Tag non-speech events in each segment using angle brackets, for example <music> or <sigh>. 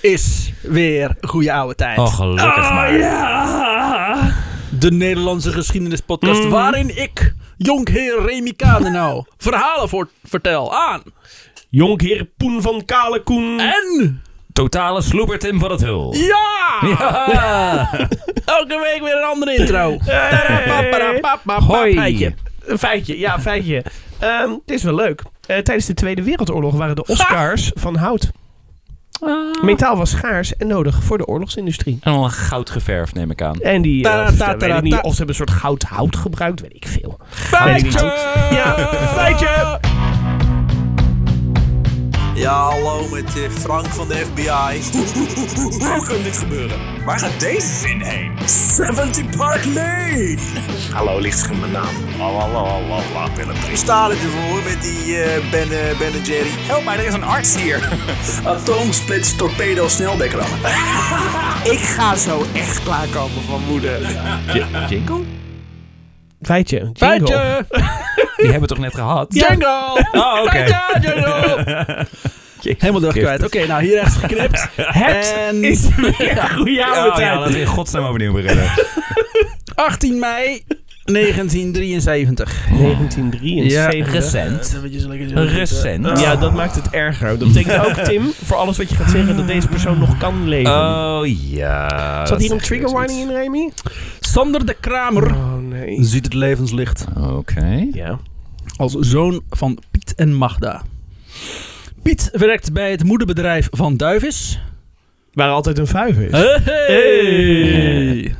is weer goede oude tijd. Oh, gelukkig Ah, maar. ja. De Nederlandse geschiedenispodcast Mm. waarin ik, jonkheer Remy Kadenau, verhalen voor, vertel aan. Jonkheer Poen van Kale Koen. En Totale sloeber Tim van het Hul. ja! Ja. <laughs> Elke week weer een andere intro. Hoi. feitje. Een feitje, ja, feitje. Het is wel leuk. Tijdens de Tweede Wereldoorlog waren de Oscars van hout. Metaal was schaars en nodig voor de oorlogsindustrie. En al een goud geverfd, neem ik aan. En die, Ta- eh, ta- ta- niet, of ze hebben een soort goud hout gebruikt, weet ik veel. Feitje! Ja, feitje! Ja, hallo met eh, Frank van de FBI. <laughs> Hoe kan dit gebeuren? Waar gaat deze zin heen? 70 Park Lane! Hallo, ligt mijn naam. Lalalala, een Sta ervoor met die eh, Ben, eh, ben en Jerry. Help mij, er is een arts hier. <laughs> Atoomsplits torpedo sneldekker <laughs> Ik ga zo echt klaarkomen van moeder. Jingle? Feitje. jingle. Feitje! <laughs> Die hebben we toch net gehad? Jingle! Oh, oké. Feitje, jingle! <laughs> Helemaal kwijt. Oké, nou hier rechts geknipt. <laughs> Het En is weer een goede oude Oh, ja, laten we in godsnaam overnieuw beginnen. 18 mei 1973. 1973. recent. Eventjes lekker zo. Recent. Ja, dat maakt het erger. Dat betekent ook, Tim, voor alles wat je gaat zeggen, dat deze persoon nog kan leven. Oh ja. Zat hier een trigger warning in, Remy? Sander de Kramer Oh, nee. ziet het levenslicht. Oké. Ja. als zoon van Piet en Magda. Piet werkt bij het moederbedrijf van Duivis. Waar altijd een vijver is. Hey!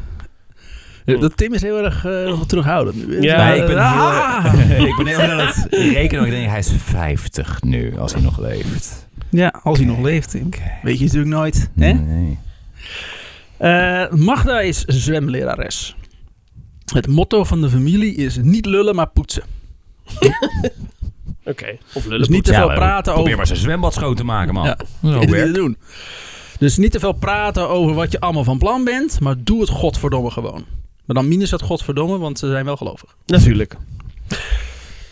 Dat Tim is heel erg nog terughoudend nu. Ja, Nee, ik ben Ah! heel, <laughs> ik ben heel aan het rekenen. Ik denk, hij is 50 nu, als hij nog leeft. Ja, als hij nog leeft, Tim. Weet je natuurlijk nooit. Hè? Nee. Eh, Magda is zwemlerares. Het motto van de familie is niet lullen, maar poetsen. Oké. Of Dus niet te veel praten Probeer over... maar zijn zwembad schoon te maken, man. Ja. Dat is je werk. niet te doen. Dus niet te veel praten over wat je allemaal van plan bent, maar doe het godverdomme gewoon. Maar dan minus het godverdomme, want ze zijn wel gelovig. Natuurlijk.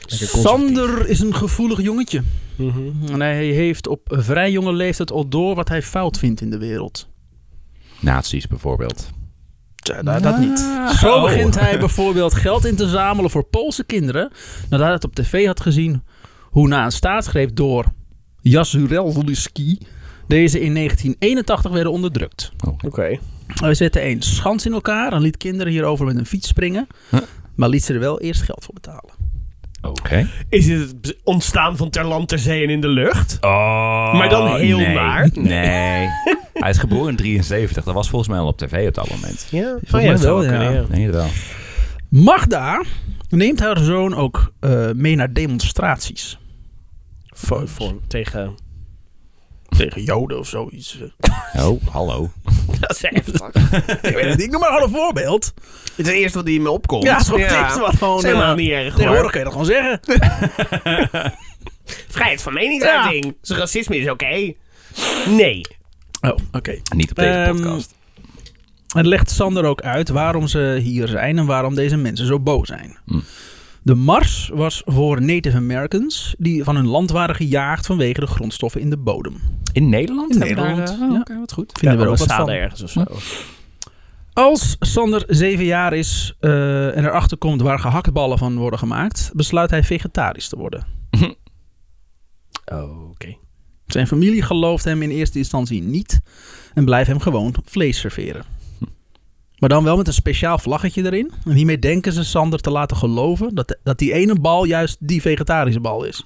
Sander is een gevoelig jongetje. Mhm. En hij heeft op vrij jonge leeftijd al door wat hij fout vindt in de wereld. Nazi's bijvoorbeeld. Nou, dat niet. Zo Oh. begint hij <laughs> bijvoorbeeld geld in te zamelen voor Poolse kinderen. Nadat hij het op tv had gezien hoe na een staatsgreep door Jasurelski deze in 1981 werden onderdrukt. Oké. Hij zette een schans in elkaar en liet kinderen hierover met een fiets springen. Huh? Maar liet ze er wel eerst geld voor betalen. Oké. Is het ontstaan van ter land, ter zee en in de lucht? Oh, Maar dan heel nee. naar? Nee. <laughs> hij is geboren in 73. Dat was volgens mij al op tv op dat moment. Ja, Volgens mij wel, ja. Nee, wel. Magda neemt haar zoon ook eh, mee naar demonstraties. Voor, voor, tegen... Tegen Joden of zoiets. Oh, <laughs> hallo. Dat is heftig. <laughs> ik weet het niet, ik noem maar gewoon een voorbeeld. Het is het eerste wat in me opkomt. Ja, zo ja. wat gewoon... Dat is helemaal eh, niet erg Tegenwoordig kun je dat gewoon zeggen. <laughs> Vrijheid van meningsuiting. Dus racisme is oké. Nee. Oh, oké. Niet op deze Ehm, podcast. Het legt Sander ook uit waarom ze hier zijn en waarom deze mensen zo boos zijn. Hm. De mars was voor Native Americans die van hun land waren gejaagd vanwege de grondstoffen in de bodem. In Nederland? in daar, Nederland, ja. Oké, wat goed. Vinden we er ook wat van. ergens of zo. Als Sander zeven jaar is eh, en erachter komt waar gehaktballen van worden gemaakt, besluit hij vegetarisch te worden. Oh, <laughs> oké. Zijn familie gelooft hem in eerste instantie niet en blijft hem gewoon vlees serveren. Maar dan wel met een speciaal vlaggetje erin. En hiermee denken ze Sander te laten geloven dat, dat die ene bal juist die vegetarische bal is.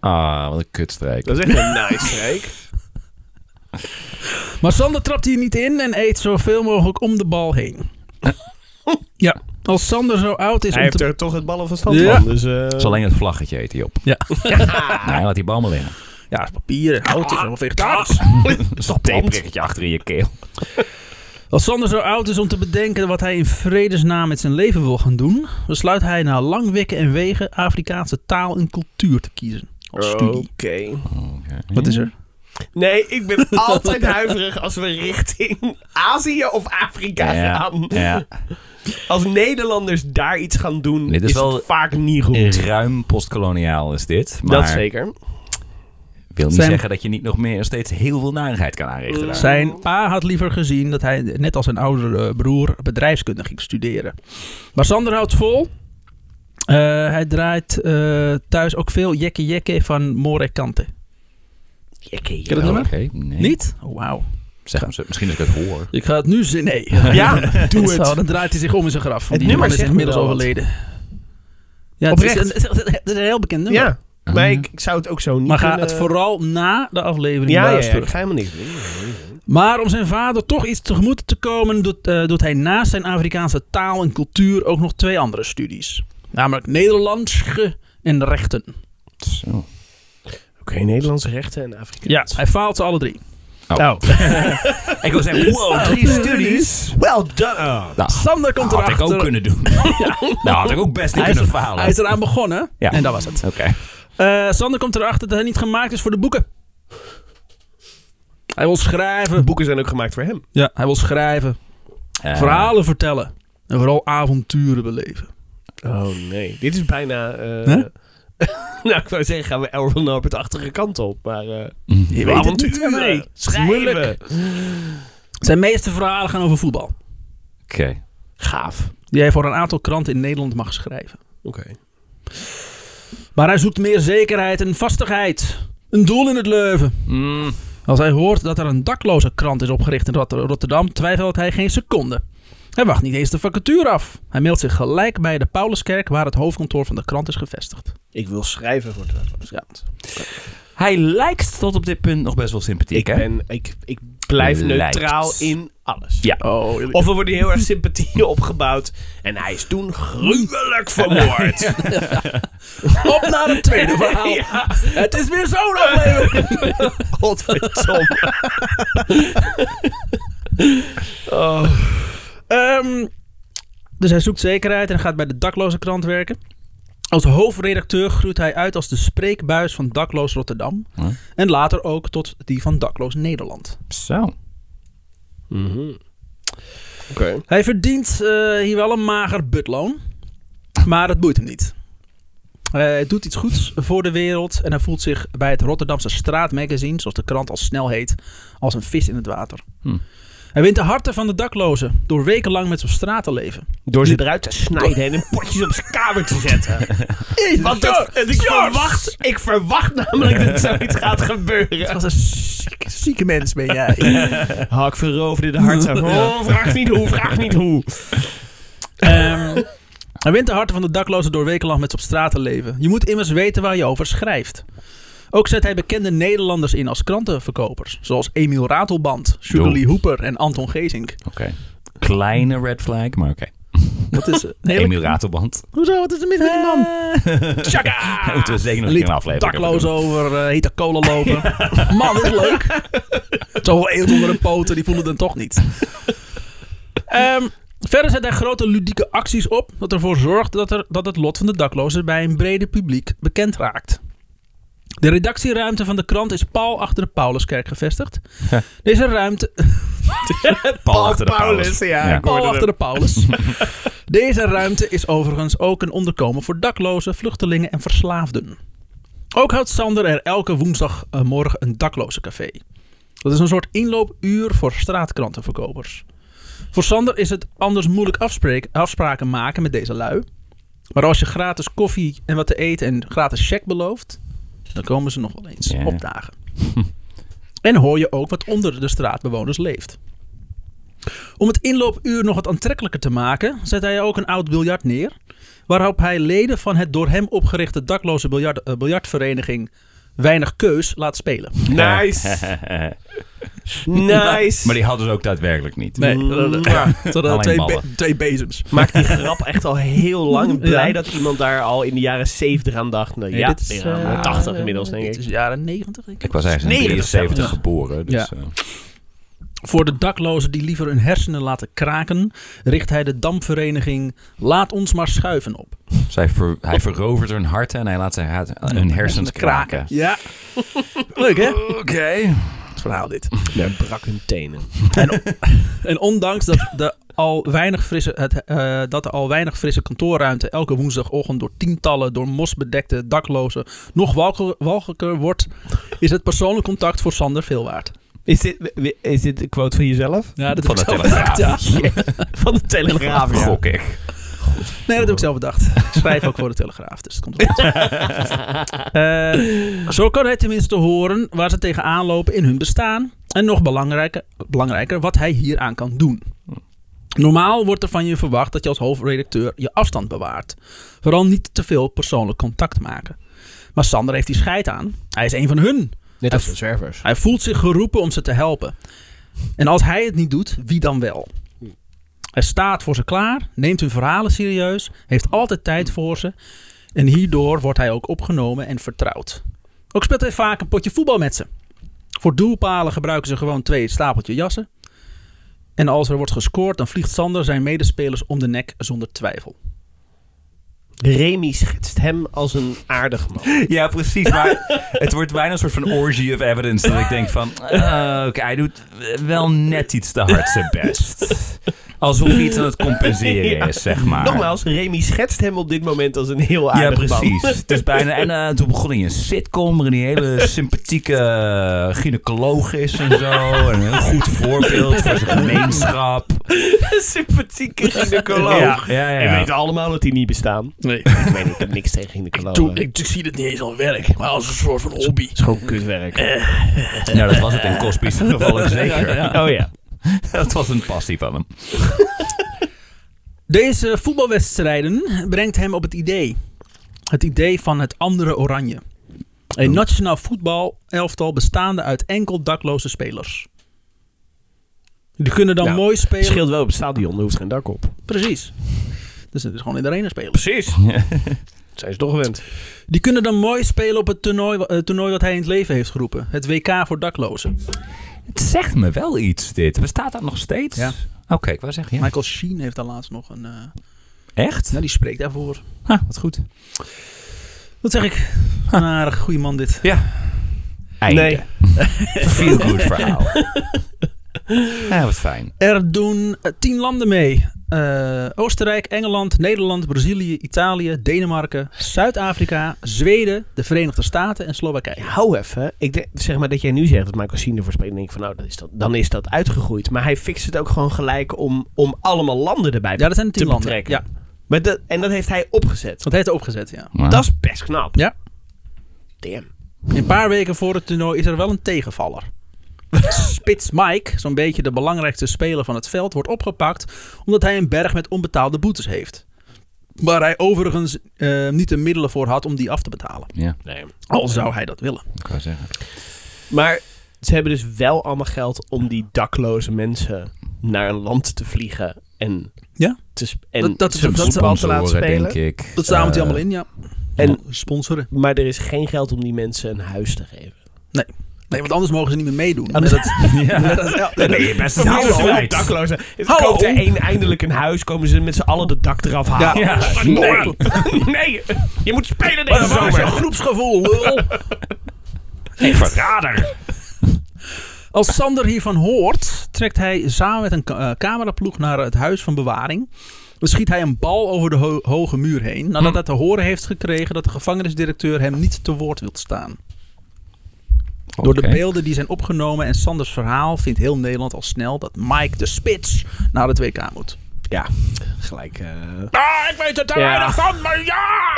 Ah, wat een kutstreek. Dat is echt een nice streek. <laughs> Maar Sander trapt hier niet in en eet zoveel mogelijk om de bal heen. ja, als Sander zo oud is Hij om heeft te... er toch het ballen van stand Ja. van. Dus, eh, Het is alleen het vlaggetje eet hij op. Ja. <laughs> Nee, laat die bal maar liggen. Ja, het is papier en hout is allemaal vegetarisch. Dat is toch <laughs> theeprikketje achter in je keel. Als Sander zo oud is om te bedenken wat hij in vredesnaam met zijn leven wil gaan doen, besluit hij na lang wikken en wegen Afrikaanse taal en cultuur te kiezen. Als studie. Oké. Wat is er? Nee, ik ben <laughs> altijd huiverig als we richting Azië of Afrika Ja, gaan. ja. Als Nederlanders daar iets gaan doen, Dit is is, wel het vaak niet goed. Ruim postkoloniaal is dit. Maar Dat zeker. Wil niet Zijn- zeggen dat je niet nog meer steeds heel veel narigheid kan aanrichten daar. Zijn pa had liever gezien dat hij, net als zijn oudere broer, bedrijfskunde ging studeren. Maar Sander houdt vol. Eh, hij draait eh, thuis ook veel Jekke Jekke van More Kante. Jekke, Ken je dat Oh, nummer? oké, nee. Niet? Oh, wauw. Zeg maar, zo- misschien dat ik het hoor. Ik ga het nu zien. Nee. <laughs> Ja, <laughs> doe Zo, het. dan draait hij zich om in zijn graf. Want Het die nummer man is zegt inmiddels me wel wat. overleden. Ja, het is, Oprecht. een, het is een heel bekend nummer. Ja, maar ik, ik zou het ook zo niet Maar ga kunnen- het vooral na de aflevering Ja, ja, ja, ga helemaal niks doen. Maar om zijn vader toch iets tegemoet te komen, doet, eh, doet hij naast zijn Afrikaanse taal en cultuur ook nog twee andere studies. Namelijk Nederlands en rechten. Zo. Oké, Nederlandse rechten en Afrikaans. Ja, hij faalt ze alle drie. Oh. <laughs> Ik wil zeggen, wow, drie studies. Well done. Oh. Nou, Sander komt dat had ik erachter. ook kunnen doen. <laughs> Nou, had ik ook best niet hij, is, kunnen falen. hij is eraan begonnen Ja. en dat was het. Oké. Eh, Sander komt erachter dat hij niet gemaakt is voor de boeken. Hij wil De schrijven. boeken zijn ook gemaakt voor hem. Ja, hij wil schrijven. Eh, Verhalen vertellen. En vooral avonturen beleven. Oh nee, dit is bijna... eh? <laughs> nou, ik wou zeggen, gaan we Elron Norbert-achtige kant op. Maar eh mm. Je weet het niet. Nee, schrijven. Zijn meeste verhalen gaan over voetbal. Oké. Gaaf. Die hij voor een aantal kranten in Nederland mag schrijven. Oké. Maar hij zoekt meer zekerheid en vastigheid. Een doel in het leven. Mm. Als hij hoort dat er een dakloze krant is opgericht in Rot- Rotterdam, twijfelt hij geen seconde. Hij wacht niet eens de vacature af. Hij meldt zich gelijk bij de Pauluskerk, waar het hoofdkantoor van de krant is gevestigd. Ik wil schrijven voor de Nederlandse Hij lijkt tot op dit punt nog best wel sympathiek, Ik, hè? ben, ik, ik blijf Lijkt. neutraal in alles. Ja. Oh, Of er wordt heel erg sympathie opgebouwd. En hij is toen gruwelijk vermoord. <laughs> op naar het tweede verhaal. ja, Het is weer zo'n aflevering. <laughs> godverdomme. oh. Ehm, dus hij zoekt zekerheid en gaat bij de dakloze krant werken. Als hoofdredacteur groeit hij uit als de spreekbuis van Dakloos Rotterdam. Huh? En later ook tot die van Dakloos Nederland. Zo. Mhm. Oké. Hij verdient eh, hier wel een mager butloon. Maar dat boeit hem niet. Eh, hij doet iets goeds voor de wereld. En hij voelt zich bij het Rotterdamse straatmagazine, zoals de krant al snel heet, als een vis in het water. Hm. Hij wint de harten van de daklozen door wekenlang met ze op straat te leven. Door ze eruit te snijden en in potjes op zijn kamer te zetten. Want dat, en ik, verwacht, ik verwacht namelijk dat zoiets gaat gebeuren. Wat een zieke, zieke mens ben jij. <laughs> Oh, ik veroverde de harten. <laughs> Oh, vraag niet hoe, vraag niet hoe. <laughs> Ehm, hij wint de harten van de daklozen door wekenlang met ze op straat te leven. Je moet immers weten waar je over schrijft. Ook zet hij bekende Nederlanders in als krantenverkopers. Zoals Emiel Ratelband, Jo. Hooper en Anton Gezink. Oké. Kleine red flag, maar oké. Wat is het? <laughs> Hele- Emiel Ratelband. Hoezo? Wat is er mis met die man? <laughs> Tjaka! <laughs> Moeten we zeker nog Een een een aflevering dakloos over uh, hete kolen lopen. Man, is leuk. Zoveel eelt onder de poten, die voelen het toch niet. Ehm, verder zet hij grote ludieke acties op... dat ervoor zorgt dat, er, dat het lot van de daklozen... bij een brede publiek bekend raakt. De redactieruimte van de krant is pal achter de Pauluskerk gevestigd. Deze ruimte... <laughs> Paul achter de Paulus, ja. Ja. Achter de Paulus. <laughs> Deze ruimte is overigens ook een onderkomen voor daklozen, vluchtelingen en verslaafden. Ook houdt Sander er elke woensdagmorgen een dakloze café. Dat is een soort inloopuur voor straatkrantenverkopers. Voor Sander is het anders moeilijk afspraken maken met deze lui. Maar als je gratis koffie en wat te eten en gratis check belooft, dan komen ze nog wel eens opdagen. <laughs> en hoor je ook wat onder de straatbewoners leeft. Om het inloopuur nog wat aantrekkelijker te maken, zet hij ook een oud biljart neer. Waarop hij leden van het door hem opgerichte dakloze biljart, eh, biljartvereniging Weinig Keus laat spelen. Nice. <laughs> Nice. Maar die hadden ze ook daadwerkelijk niet. Nee, Mm. eh, ja, hadden twee, be- twee bezems. maakt die grap echt al heel lang. Blij Ja. dat iemand daar al in de jaren 70 aan dacht. Nou, ja, dit is, ja, eh, 80 inmiddels denk ik. is jaren 90, denk ik. Ik was eigenlijk in 79 73 geboren. Dus, Ja. Voor de daklozen die liever hun hersenen laten kraken, richt hij de dampvereniging Laat ons maar schuiven op. zij ver- hij verovert hun harten en hij laat zijn hart- hun hersens kraken. Ja. <laughs> Leuk hè? Oké. Het verhaal dit. Hij brak hun tenen. <laughs> En ondanks dat de al weinig frisse, het, eh, dat er al weinig frisse kantoorruimte elke woensdagochtend door tientallen door mos bedekte daklozen nog walgel- walgelijker wordt, is het persoonlijk contact voor Sander veel waard. Is dit, is dit een quote van jezelf? Ja, dat Van de bedacht. Ja. <laughs> Van de Telegraaf, ja. Gok ik. Nee, dat heb ik zelf bedacht. Ik schrijf ook voor de Telegraaf, dus het komt goed. <laughs> Eh, zo kan hij tenminste horen waar ze tegenaan lopen in hun bestaan. En nog belangrijker, belangrijker wat hij hieraan kan doen. Normaal wordt er van je verwacht dat je als hoofdredacteur je afstand bewaart. Vooral niet te veel persoonlijk contact maken. Maar Sander heeft die scheid aan. Hij is een van hun. Net als de zwervers. Hij voelt zich geroepen om ze te helpen. En als hij het niet doet, wie dan wel? Hij staat voor ze klaar, neemt hun verhalen serieus, heeft altijd tijd voor ze. En hierdoor wordt hij ook opgenomen en vertrouwd. Ook speelt hij vaak een potje voetbal met ze. Voor doelpalen gebruiken ze gewoon twee stapeltje jassen. En als er wordt gescoord, dan vliegt Sander zijn medespelers om de nek zonder twijfel. Remy schetst hem als een aardig man. <laughs> Ja, precies. Maar het wordt bijna een soort van orgy of evidence. Dat ik denk van, eh, oké, hij doet wel net iets te hard zijn best. <laughs> Alsof hij iets aan het compenseren <laughs> Ja. is, zeg maar. Nogmaals, Remy schetst hem op dit moment als een heel Ja, aardig man. precies. Het is bijna, en eh, toen begon hij een sitcom waarin hij een hele <laughs> sympathieke eh, gynaecoloog is en zo. En een heel goed voorbeeld voor zijn gemeenschap. Sympathieke gynaecoloog. Ja, ja, ja. En we weten allemaal dat die niet bestaan. Nee, Ik weet niet, ik heb niks tegen gynaecologen. ik, zie het niet eens als werk, maar als een soort van hobby. Het is gewoon kutwerk. Nou, dat was het in Cosby's geval <laughs> zeker. Oh ja. <laughs> Dat was een passie van hem. Deze voetbalwedstrijden brengt hem op het idee. Het idee van het andere oranje. Een nationaal voetbalelftal bestaande uit enkel dakloze spelers. Die kunnen dan Ja, mooi Het spelen. scheelt wel op het stadion, er hoeft geen dak op. Precies. Dus het is gewoon in de arena spelen. Precies. <laughs> Zijn ze toch gewend. Die kunnen dan mooi spelen op het toernooi, eh, toernooi wat hij in het leven heeft geroepen. Het WK voor daklozen. Het zegt me wel iets, dit. Bestaat dat nog steeds? Ja. Oké, ik wou zeggen, ja. Michael Sheen heeft daar laatst nog een... eh Echt? nou, die spreekt daarvoor. Ah, wat goed. Wat zeg ik? Een aardig goede man dit. Ja. Einde. Nee. <laughs> Feel good verhaal. <laughs> ja, wat fijn. Er doen eh, tien landen mee. Eh, Oostenrijk, Engeland, Nederland, Brazilië, Italië, Denemarken, Zuid-Afrika, Zweden, de Verenigde Staten en Slowakije. Hou even. Ik denk, zeg maar dat jij nu zegt dat Michael Sheen ervoor speelt. Dan denk ik van nou, dat is dat, dan is dat uitgegroeid. Maar hij fixt het ook gewoon gelijk om, om allemaal landen erbij Ja, dat zijn de te landen. betrekken. Ja, Maar dat, en dat heeft hij opgezet. dat heeft hij opgezet, ja. Maar- Dat is best knap. Ja. Damn. Een paar weken voor het toernooi is er wel een tegenvaller. Spits Mike, zo'n beetje de belangrijkste speler van het veld, wordt opgepakt omdat hij een berg met onbetaalde boetes heeft. Waar hij overigens eh, niet de middelen voor had om die af te betalen. Ja, Nee. Al zou hij dat willen. ik wou zeggen. Maar ze hebben dus wel allemaal geld om die dakloze mensen naar een land te vliegen en, Ja. te en Dat- dat- ze dat- voetbal te laten spelen. denk ik. Dat staan we Eh, allemaal in, ja. En, Sponsoren. maar er is geen geld om die mensen een huis te geven. Nee, want anders mogen ze niet meer meedoen. Anders- als- <laughs> Ja. <laughs> ben je best een daklozen. Hallo. Koopt er één eindelijk een huis, komen ze met z'n allen de dak eraf halen. Ja. Nee. <laughs> nee, je moet spelen deze is zomer. een groepsgevoel, lul. Verrader. Als Sander hiervan hoort, trekt hij samen met een eh, cameraploeg naar het huis van bewaring. Dan schiet hij een bal over de ho- hoge muur heen. Nadat hij te horen heeft gekregen dat de gevangenisdirecteur hem niet te woord wil staan. Door de beelden die zijn opgenomen en Sanders verhaal vindt heel Nederland al snel dat Mike de Spits naar het WK moet. Ja, gelijk. eh, Ah, ik weet er te Ja. weinig van, maar ja!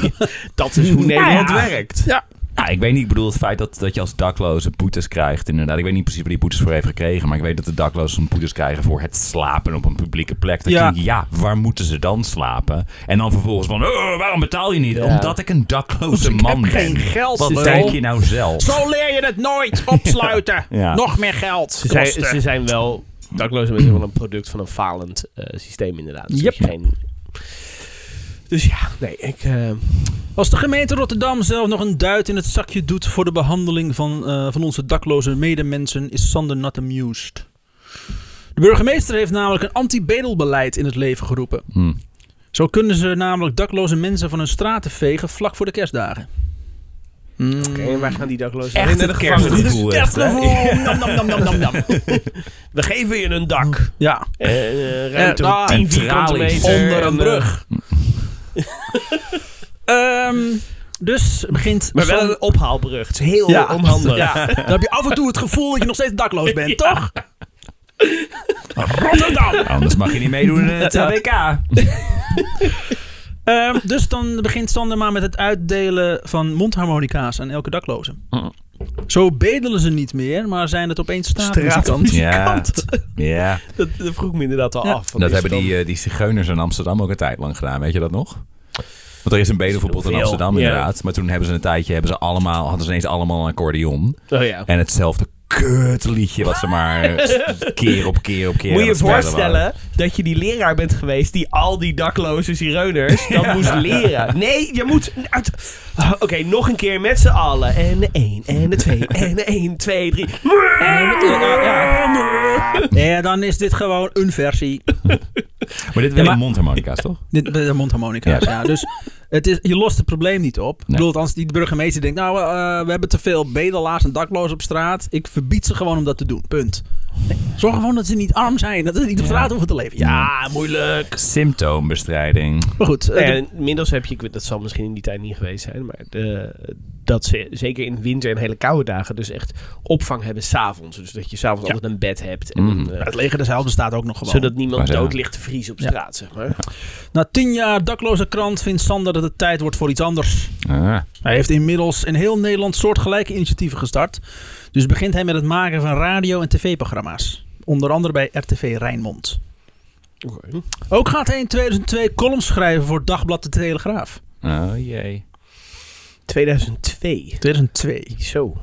<laughs> dat is hoe <laughs> Nederland Ja. werkt. Ja, Nou, ik weet niet, ik bedoel het feit dat, dat je als dakloze boetes krijgt, inderdaad. Ik weet niet precies waar die boetes voor heeft gekregen, maar ik weet dat de daklozen boetes krijgen voor het slapen op een publieke plek. Dan Ja. denk je, ja, waar moeten ze dan slapen? En dan vervolgens van, oh, waarom betaal je niet? Ja. Omdat ik een dakloze ik man heb ben. geen geld. Wat denk je nou zelf? Zo leer je het nooit. Opsluiten. <laughs> Ja. Nog meer geld. Ze zijn, ze zijn wel dakloze mensen wel een product van een falend eh, systeem inderdaad. Dus, dat Yep. geen... dus ja, nee, ik... eh, Als de gemeente Rotterdam zelf nog een duit in het zakje doet voor de behandeling van, eh, van onze dakloze medemensen, is Sander not amused. De burgemeester heeft namelijk een anti-bedelbeleid in het leven geroepen. Hm. Zo kunnen ze namelijk dakloze mensen van hun straten vegen vlak voor de kerstdagen. Mm. Oké, en waar gaan die daklozen Echt heen? Naar het de kerstgevoel. hè? Nam, nam, nam, nam, nam, nam. <laughs> We geven je een dak. Ja, Eh, eh, ruimte nou, van 10 en vierkante meter. onder en, een brug. <laughs> Ehm, dus begint... Maar wel een ophaalbrug. Het is heel Ja. onhandig. Ja, <laughs> dan heb je af en toe het gevoel dat je nog steeds dakloos bent, <laughs> toch? Rotterdam! Anders mag je niet meedoen in het WK. Dus dan begint Sander maar met het uitdelen van mondharmonica's aan elke dakloze. Mm. Zo bedelen ze niet meer, maar zijn het opeens straatmuzikanten. Straatmuzikant. Ja. <laughs> Ja, Dat, dat vroeg me inderdaad al Ja. af. van, dat hebben dan- die, eh, die zigeuners in Amsterdam ook een tijd lang gedaan. Weet je dat nog? Want er is een bedenverbod in Amsterdam ja. inderdaad. Maar toen hebben ze een tijdje, hebben ze allemaal, hadden ze ineens allemaal een accordeon. Oh ja. En hetzelfde kutliedje wat ze maar <laughs> keer op keer op keer Moet je je voorstellen dat je die leraar bent geweest die al die dakloze zigeuners dan moest leren. Nee, je moet... uit- Ah, Oké, nog een keer met z'n allen. En de 1, en de 2, en de 1, 2, 3. Ja, dan is dit gewoon een versie. Maar dit Ja, zijn maar- mondharmonica's, toch? Dit, de mondharmonica's, ja. Dus het is, je lost het probleem niet op. Ik Nee. bedoel, als die burgemeester denkt, nou, eh, we hebben te veel bedelaars en daklozen op straat. Ik verbied ze gewoon om dat te doen. Punt. Nee, zorg gewoon dat ze niet arm zijn. Dat ze niet op straat hoeven te leven. Ja, moeilijk. Symptoombestrijding. Maar goed, eh, En inmiddels heb je, ik weet, dat zal misschien in die tijd niet geweest zijn, maar de, dat ze zeker in winter en hele koude dagen dus echt opvang hebben s'avonds. Dus dat je s'avonds Ja. altijd een bed hebt. En Mhm. eh, het leger des Heils bestaat ook nog gewoon. zodat niemand Maar zo. dood ligt te vriezen op Ja. straat, zeg maar. Na tien jaar dakloze krant vindt Sander dat het tijd wordt voor iets anders. Ah, Hij heeft inmiddels in heel Nederland soortgelijke initiatieven gestart. Dus begint hij met het maken van radio- en tv-programma's. Onder andere bij RTV Rijnmond. Ook gaat hij in 2002 columns schrijven voor Dagblad de Telegraaf. oh jee. 2002. 2002. Zo.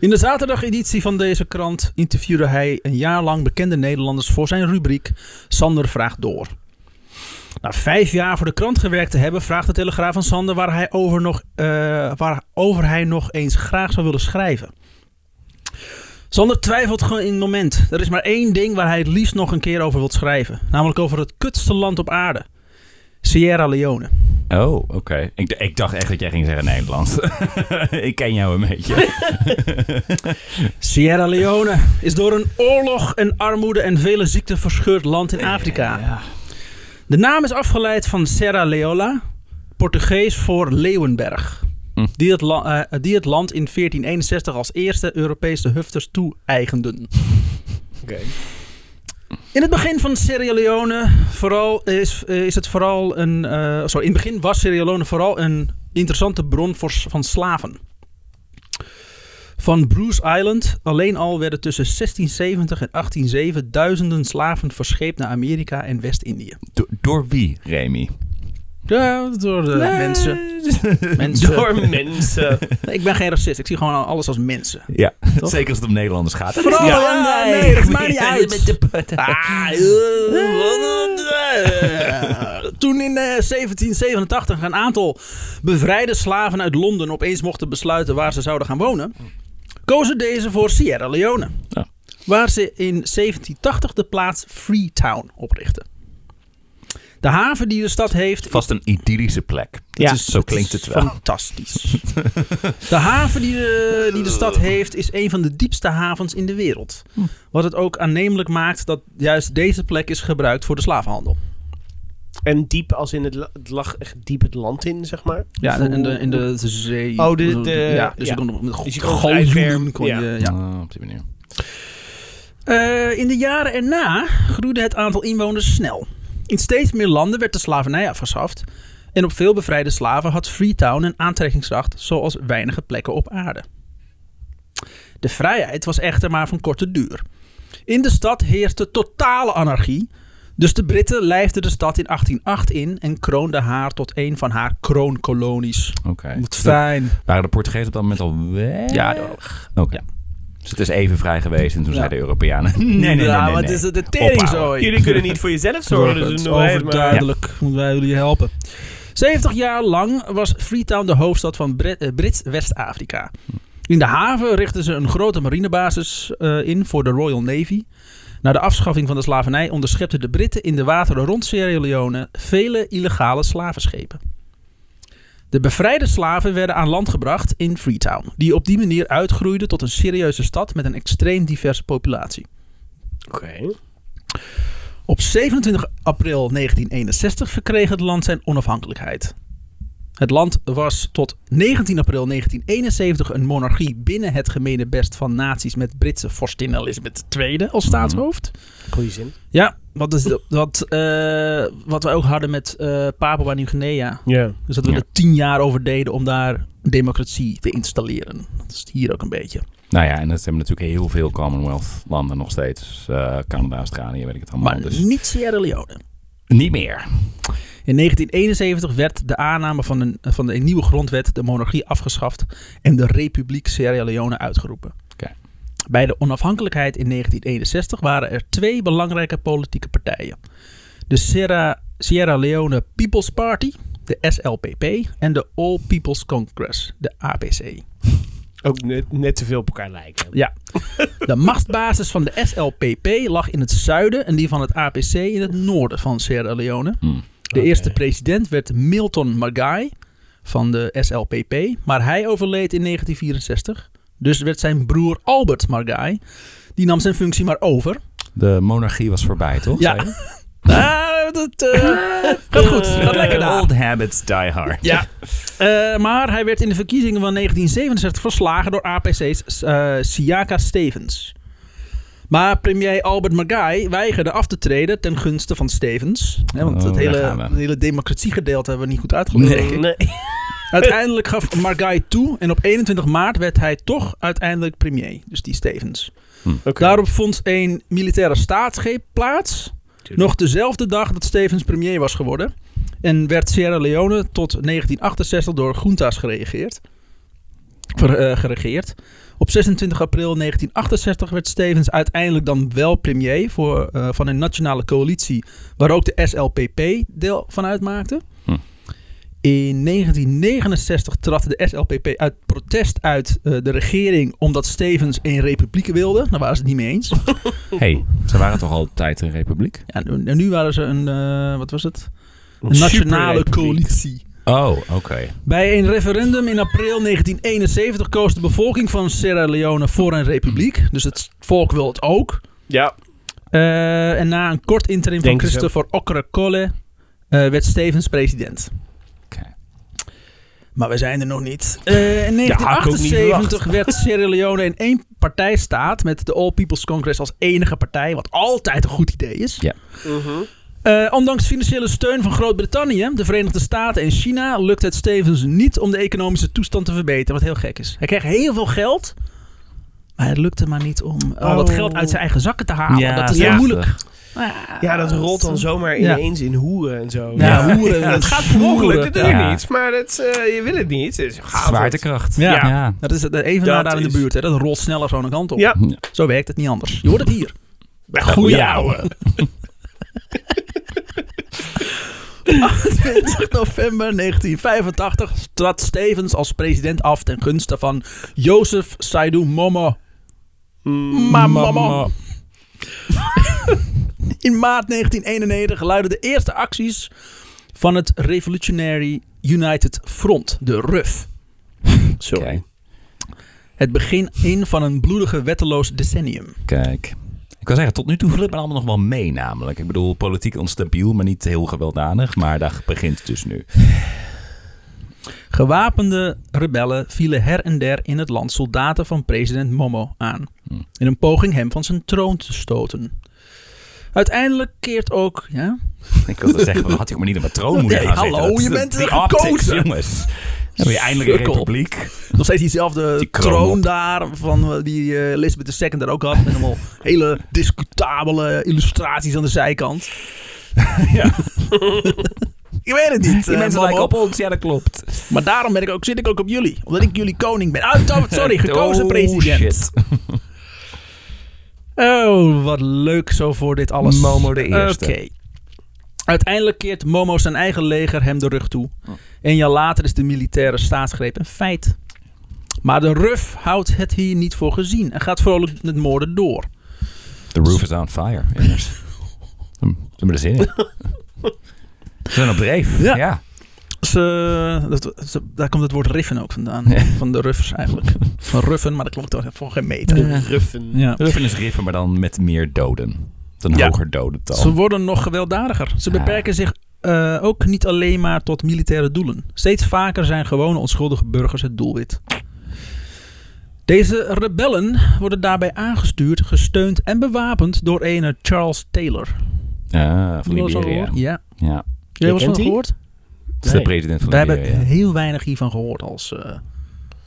In de zaterdageditie van deze krant interviewde hij een jaar lang bekende Nederlanders voor zijn rubriek Sander vraagt door. Na vijf jaar voor de krant gewerkt te hebben, vraagt de Telegraaf aan Sander waar hij over nog, eh, waarover hij nog eens graag zou willen schrijven. Sander twijfelt gewoon in het moment. Er is maar één ding waar hij het liefst nog een keer over wil schrijven. Namelijk over het kutste land op aarde. Sierra Leone. Oh, oké. Ik, ik dacht echt dat jij ging zeggen Nederland. <laughs> ik ken jou een beetje. <laughs> Sierra Leone is door een oorlog en armoede en vele ziekten verscheurd land in Afrika. Ja. De naam is afgeleid van Serra Leola, Portugees voor Leeuwenberg. Hm. Die, het eh, die het land in 1461 als eerste Europese hufters toe-eigenden. <laughs> Oké. In het begin van Sierra Leone vooral is, eh, is het vooral een. eh, sorry, in het begin was Sierra Leone vooral een interessante bron voor, van slaven. Van Bruce Island alleen al werden tussen 1670 en 1807 duizenden slaven verscheept naar Amerika en West-Indië. Do- door wie, Remy? Ja, door de mensen. <laughs> mensen. Door mensen. Nee, ik ben geen racist. Ik zie gewoon alles als mensen. Ja, Toch? zeker als het om Nederlanders gaat. Vooral, ja, nee, dat maakt niet uit. uit. Ah, eh, Toen in eh, 1787 een aantal bevrijde slaven uit Londen opeens mochten besluiten waar ze zouden gaan wonen, kozen deze voor Sierra Leone. Ja. Waar ze in 1780 de plaats Freetown oprichtten. De haven die de stad heeft. Vast een idyllische plek. Ja, is, zo klinkt het wel. Fantastisch. de haven die de, die de stad heeft is een van de diepste havens in de wereld. Hm. Wat het ook aannemelijk maakt dat juist deze plek is gebruikt voor de slavenhandel. En diep als in het, het lag echt diep het land in, zeg maar. Ja, in de, in de, de zee. Oh, de- de- ja, dus ja. je kon met Dus je kon vrij ver- galjoenen kon ja. je... Ja. Ah, op die manier. Eh, in de jaren erna groeide het aantal inwoners snel. In steeds meer landen werd de slavernij afgeschaft. En op veel bevrijde slaven had Freetown een aantrekkingskracht zoals weinige plekken op aarde. De vrijheid was echter maar van korte duur. In de stad heerste totale anarchie. Dus de Britten lijfden de stad in 1808 in en kroonden haar tot een van haar kroonkolonies. Oké. Wat fijn. Waren de Portugezen op dat moment al weg? Ja. Oké. Ja. Dus het is even vrij geweest en toen Ja. zeiden de Europeanen... <laughs> Nee, nee, nee, Ja, nee, wat nee. is het de teringzooi? Jullie kunnen niet voor jezelf zorgen, dus Het overduidelijk. Moeten wij jullie helpen. 70 jaar lang was Freetown de hoofdstad van Brit- eh, Brits West-Afrika. In de haven richtten ze een grote marinebasis eh, in voor de Royal Navy. Na de afschaffing van de slavernij onderschepten de Britten in de wateren rond Sierra Leone vele illegale slavenschepen. De bevrijde slaven werden aan land gebracht in Freetown, die op die manier uitgroeide tot een serieuze stad met een extreem diverse populatie. Oké. Op 27 april 1961 verkreeg het land zijn onafhankelijkheid. Het land was tot 19 april 1971 een monarchie binnen het gemene best van naties met Britse vorstin Elizabeth II als staatshoofd. Goeie zin. Ja, wat, is de- wat, eh, wat we ook hadden met eh Papua Nieuw-Guinea. Ja. Dus dat we er tien jaar over deden om daar democratie te installeren. Dat is hier ook een beetje. Nou ja, en dat hebben natuurlijk heel veel Commonwealth landen nog steeds. Eh, Canada, Australië, weet ik het allemaal. Maar dus niet Sierra Leone. Niet meer. In 1971 werd de aanname van een, van de nieuwe grondwet de monarchie afgeschaft en de Republiek Sierra Leone uitgeroepen. Bij de onafhankelijkheid in 1961 waren er twee belangrijke politieke partijen. De Sierra, Sierra Leone People's Party, de SLPP, en de All People's Congress, de APC. Ook net, net te veel op elkaar lijken. Ja. De machtsbasis van de SLPP lag in het zuiden en die van het APC in het noorden van Sierra Leone. Hm. De eerste president werd Milton Margai van de SLPP, maar hij overleed in 1964. Dus werd zijn broer Albert Margai, die nam zijn functie maar over. De monarchie was voorbij, toch? Ja. Ah, dat eh, <laughs> gaat goed, gaat lekker daar. Old habits die hard. Ja. Eh, maar hij werd in de verkiezingen van 1967 verslagen door APC's eh Siaka Stevens. Maar premier Albert Margai weigerde af te treden ten gunste van Stevens. Hè, want Oh, het, daar hele, hele democratiegedeelte hebben we niet goed uitgelegd. Nee. <laughs> Uiteindelijk gaf Margai toe en op 21 maart werd hij toch uiteindelijk premier. Dus die Stevens. Oké. Daarop vond een militaire staatsgreep plaats. Nog dezelfde dag dat Stevens premier was geworden. En werd Sierra Leone tot 1968 door junta's geregeerd. Ver- eh, geregeerd. Op 26 april 1968 werd Stevens uiteindelijk dan wel premier voor, eh, van een nationale coalitie, waar ook de SLPP deel van uitmaakte. Hm. In 1969 trad de SLPP uit protest uit eh, de regering omdat Stevens een republiek wilde. Daar waren ze het niet mee eens. <laughs> hey, ze waren toch altijd een republiek? Ja, en en nu waren ze een, eh, wat was het? Een, nationale coalitie. Oh, oké. Bij een referendum in april 1971 koos de bevolking van Sierra Leone voor een republiek. Dus het volk wil het ook. Ja. Eh, en na een kort interim van Denk. Christopher Okrekole eh werd Stevens president. Maar we zijn er nog niet. Eh, in Ja, had ik ook niet 1978 werd Sierra Leone in één partijstaat met de All People's Congress als enige partij, wat altijd een goed idee is. Ja. Eh, ondanks financiële steun van Groot-Brittannië, de Verenigde Staten en China lukt het Stevens niet om de economische toestand te verbeteren, wat heel gek is. Hij kreeg heel veel geld, maar het lukte maar niet om al dat Oh. geld uit zijn eigen zakken te halen. dat is ja. heel moeilijk. Ja, dat rolt dan zomaar Ja. ineens in hoeren en zo. Ja, hoeren. Het gaat per ongeluk, dat doe je Ja. niet. Maar dat, eh, je wil het niet. Het is chaos. Zwaartekracht. Ja. ja. Dat is het evenaar Dat daar in de buurt. Hè. Dat rolt sneller zo'n kant op. Ja. Zo werkt het niet anders. Je hoort het hier. Bij Goeie ouwe. <laughs> 20 november 1985 trad Stevens als president af ten gunste van Joseph Saidu Momo. Mama. In maart 1991 luidden de eerste acties van het Revolutionary United Front, de RUF. <laughs> Sorry. Het begin in van een bloedige wetteloos decennium. Kijk. Ik kan zeggen, tot nu toe viel het me allemaal nog wel mee namelijk. Ik bedoel, politiek onstabiel, maar niet heel gewelddadig. Maar daar begint het dus nu. Gewapende rebellen vielen her en der in het land soldaten van president Momo aan. Hmm. In een poging hem van zijn troon te stoten. Uiteindelijk keert ook. Ja? Ik wilde zeggen, wat had ik maar niet op mijn troon moeten Nee, gaan hallo, je bent gekozen. optics, jongens. Dan ben je eindelijk een republiek. Nog steeds diezelfde Die troon op. daar. Van eh, die eh, Elizabeth II daar ook had. Met allemaal hele discutabele illustraties aan de zijkant. <laughs> Ja. <laughs> Ik weet het niet. Die eh, mensen Momo. lijken op ons, ja dat klopt. Maar daarom ben ik ook, zit ik ook op jullie. Omdat ik jullie koning ben. To- sorry, <laughs> gekozen Oh, president. shit. Oh, wat leuk zo voor dit alles. Momo de eerste. Oké. Uiteindelijk keert Momo zijn eigen leger hem de rug toe. Oh. Een jaar later is de militaire staatsgreep een feit. Maar de RUF houdt het hier niet voor gezien en gaat vrolijk met moorden door. The roof is on fire, immers. Ze hebben er zin in. Ze zijn op dreef. Ja. Ja. Was, eh, dat, dat- daar komt het woord riffen ook vandaan. Ja. Van de ruffers eigenlijk. Van ruffen, maar dat klopt toch voor geen meter. Ruffen. Ja. Ruffen is riffen, maar dan met meer doden. Een Ja. hoger dodental. Ze worden nog gewelddadiger. Ze Ja. beperken zich eh, ook niet alleen maar tot militaire doelen. Steeds vaker zijn gewone onschuldige burgers het doelwit. Deze rebellen worden daarbij aangestuurd, gesteund en bewapend door ene Charles Taylor. Ah, van Liberia. Ja. Ja. Heb je wel eens kent van gehoord? Dat is de Nee. president van Wij hebben heel weinig hiervan gehoord als, eh,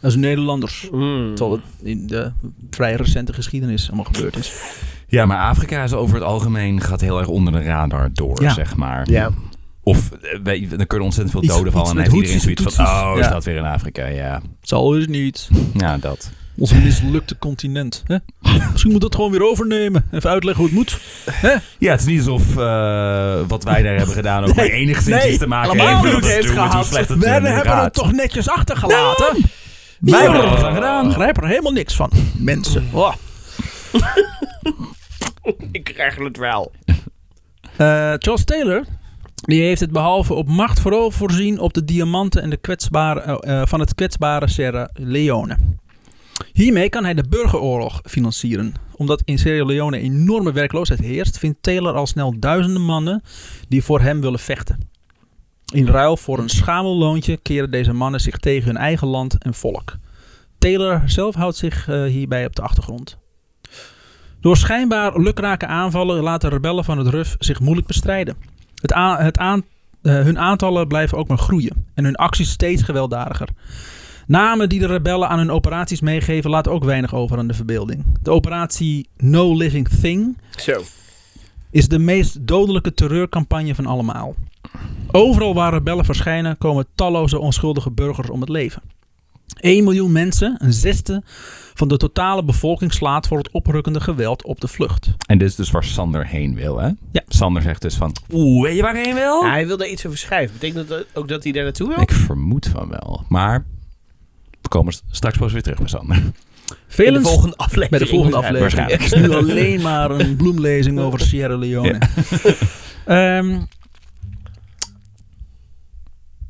als Nederlanders. Mm. Terwijl het in de vrij recente geschiedenis allemaal gebeurd is. Ja, maar Afrika is over het algemeen gaat heel erg onder de radar door, Ja. zeg maar. Ja. Of eh, dan kunnen ontzettend veel Iets- doden vallen. iets En heeft iedereen zoiets van, oh, is Ja. dat weer in Afrika? Ja, Zal dus niet. ja dat. Ons mislukte continent. Hè? Misschien moet dat gewoon weer overnemen. Even uitleggen hoe het moet. Hè? Ja, het is niet alsof eh, wat wij daar hebben gedaan ook <laughs> maar enigszins nee, iets te maken heeft heeft gehad. het We nu hebben het gaat. toch netjes achtergelaten. Wij Ja. hebben het al gedaan. Ik begrijp er helemaal niks van. Mensen. Oh. <laughs> Ik krijg het wel. Eh, Charles Taylor die heeft het behalve op macht vooral voorzien op de diamanten en de kwetsbare, eh, eh, van het kwetsbare Sierra Leone. Hiermee kan hij de burgeroorlog financieren. Omdat in Sierra Leone enorme werkloosheid heerst, vindt Taylor al snel duizenden mannen die voor hem willen vechten. In ruil voor een schamel loontje keren deze mannen zich tegen hun eigen land en volk. Taylor zelf houdt zich eh, hierbij op de achtergrond. Door schijnbaar lukrake aanvallen laten rebellen van het RUF zich moeilijk bestrijden. Het het eh, hun aantallen blijven ook maar groeien en hun acties steeds gewelddadiger. Namen die de rebellen aan hun operaties meegeven laten ook weinig over aan de verbeelding. De operatie No Living Thing Zo. is de meest dodelijke terreurcampagne van allemaal. Overal waar rebellen verschijnen komen talloze onschuldige burgers om het leven. 1 miljoen mensen, een zesde van de totale bevolking, slaat voor het oprukkende geweld op de vlucht. En dit is dus waar Sander heen wil, hè? Ja. Sander zegt dus van, oeh, weet je waar ik heen wil? Ja, hij wil daar iets over schrijven. Betekent dat ook dat hij daar naartoe wil? Ik vermoed van wel. Maar komen st- straks pas weer terug bij Sander. In Velen de volgende aflevering. Bij de volgende aflevering. Het is nu alleen maar een bloemlezing over Sierra Leone. <laughs> Ehm,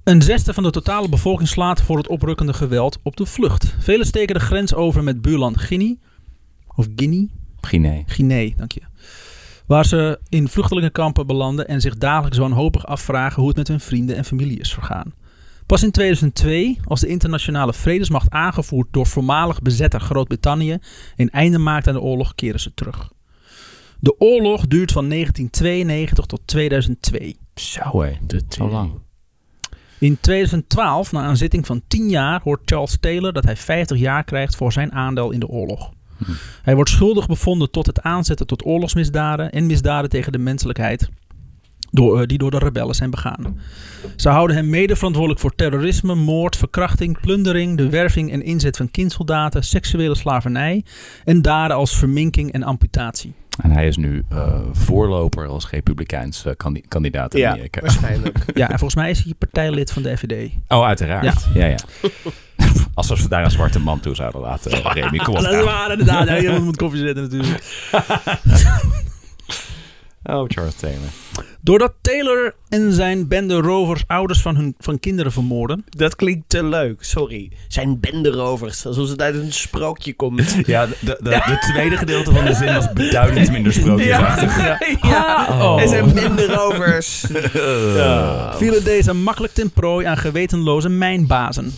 een zesde van de totale bevolking slaat voor het oprukkende geweld op de vlucht. Velen steken de grens over met buurland Guinea. Of Guinea? Guinea. Guinea, dank je. Waar ze in vluchtelingenkampen belanden en zich dagelijks wanhopig afvragen hoe het met hun vrienden en familie is vergaan. Pas in 2002, als de internationale vredesmacht aangevoerd door voormalig bezetter Groot-Brittannië een einde maakt aan de oorlog, keren ze terug. De oorlog duurt van 1992 tot 2002. Zo hé, zo lang. In 2012, na een zitting van 10 jaar, hoort Charles Taylor dat hij 50 jaar krijgt voor zijn aandeel in de oorlog. Hij wordt schuldig bevonden tot het aanzetten tot oorlogsmisdaden en misdaden tegen de menselijkheid door, eh, die door de rebellen zijn begaan. Ze houden hem mede verantwoordelijk voor terrorisme, moord, verkrachting, plundering, de werving en inzet van kindsoldaten, seksuele slavernij en daden als verminking en amputatie. En hij is nu eh, voorloper als republikeins eh, kandi- kandidaat in Ja, Amerika. waarschijnlijk. <laughs> Ja, en volgens mij is hij partijlid van de FVD. Oh, uiteraard. Ja, ja. <laughs> Alsof ze daar een zwarte man toe zouden laten. <laughs> Remy, kom op. Dat is waar, inderdaad. Ja, iemand moet koffie zetten natuurlijk. Oh, Charles Taylor. Doordat Taylor en zijn bende rovers ouders van hun van kinderen vermoorden. Dat klinkt te leuk, sorry. Zijn benderovers, alsof het uit een sprookje komt. <laughs> Ja, de, de, de, de tweede gedeelte van de zin was beduidend minder sprookjesachtig. ja. <laughs> ja. Oh. En zijn benderovers. <laughs> ja. vielen deze makkelijk ten prooi aan gewetenloze mijnbazen.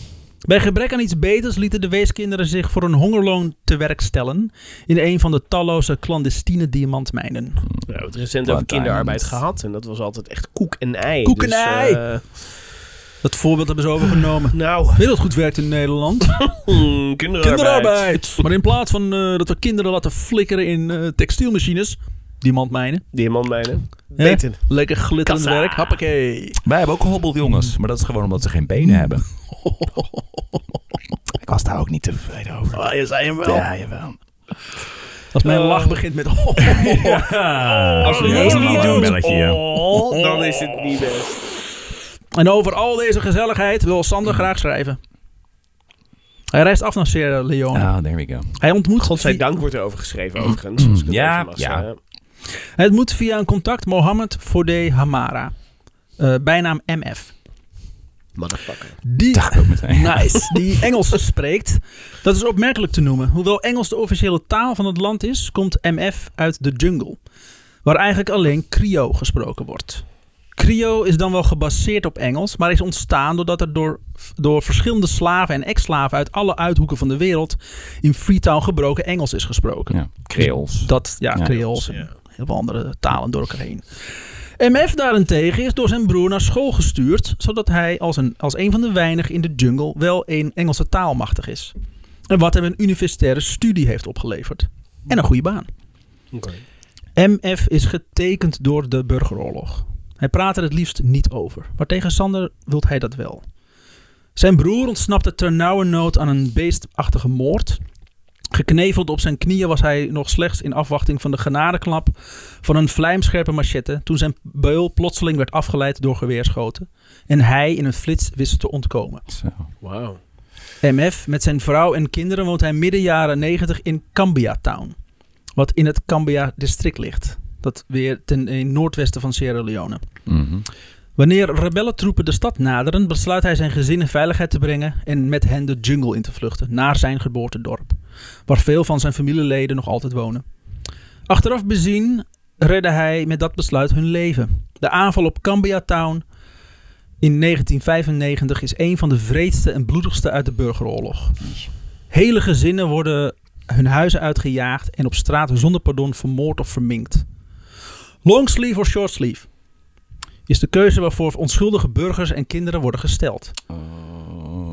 Bij gebrek aan iets beters lieten de weeskinderen zich voor een hongerloon te werk stellen in een van de talloze clandestine diamantmijnen. We hebben het recent over kinderarbeid gehad. En dat was altijd echt koek en ei. Koek en Dus, ei. eh, Dat voorbeeld hebben ze overgenomen. <sighs> nou, Weet dat goed werkt in Nederland? <laughs> kinderarbeid. Kinderarbeid. Maar in plaats van eh, dat we kinderen laten flikkeren in eh, textielmachines, diamantmijnen, Diamantmijnen. Beter. lekker glitterend Kassa. werk, hoppakee. Wij hebben ook hobbeljongens, maar dat is gewoon omdat ze geen benen hebben. <laughs> Ik was daar ook niet tevreden over. Ah, je zei hem wel. Ja, jawel. Als mijn Oh. lach begint met... <laughs> Als je Ja, het niet een doet, ja. oh, dan is het niet best. En over al deze gezelligheid wil Sander graag schrijven. Hij reist af naar Sierra Leone. Ah, there we go. Hij ontmoet, Godzijdank wordt er over geschreven, overigens. als ik het Ja, ja. Hij ontmoet via een contact Mohammed Fodé Hamara. Eh, bijnaam MF. Motherfucker. Die, <laughs> nice, die Engels spreekt. Dat is opmerkelijk te noemen. Hoewel Engels de officiële taal van het land is, komt MF uit de jungle. Waar eigenlijk alleen Krio gesproken wordt. Krio is dan wel gebaseerd op Engels, maar is ontstaan doordat er door, door verschillende slaven en ex-slaven uit alle uithoeken van de wereld in Freetown gebroken Engels is gesproken. Ja, Creols. Dat, ja, Ja. Creools en heel veel andere talen door elkaar heen. MF daarentegen is door zijn broer naar school gestuurd, zodat hij als een, als een van de weinigen in de jungle wel een Engelse taal machtig is. En wat hem een universitaire studie heeft opgeleverd. En een goede baan. MF is getekend door de burgeroorlog. Hij praat er het liefst niet over, maar tegen Sander wil hij dat wel. Zijn broer ontsnapte ternauwernood aan een beestachtige moord. Gekneveld op zijn knieën was hij nog slechts in afwachting van de genadeklap van een vlijmscherpe machette toen zijn beul plotseling werd afgeleid door geweerschoten en hij in een flits wist te ontkomen. Zo. Wauw. MF met zijn vrouw en kinderen woont hij midden jaren 90 in Cambia Town. Wat in het Cambia district ligt. Dat weer ten in noordwesten van Sierra Leone. Mhm. Wanneer rebellentroepen de stad naderen, besluit hij zijn gezin in veiligheid te brengen en met hen de jungle in te vluchten, naar zijn geboortedorp, waar veel van zijn familieleden nog altijd wonen. Achteraf bezien redde hij met dat besluit hun leven. De aanval op Cambia Town in 1995 is een van de vreedste en bloedigste uit de burgeroorlog. Hele gezinnen worden hun huizen uitgejaagd en op straat zonder pardon vermoord of verminkt. Longsleeve of shortsleeve is de keuze waarvoor onschuldige burgers en kinderen worden gesteld. Oh.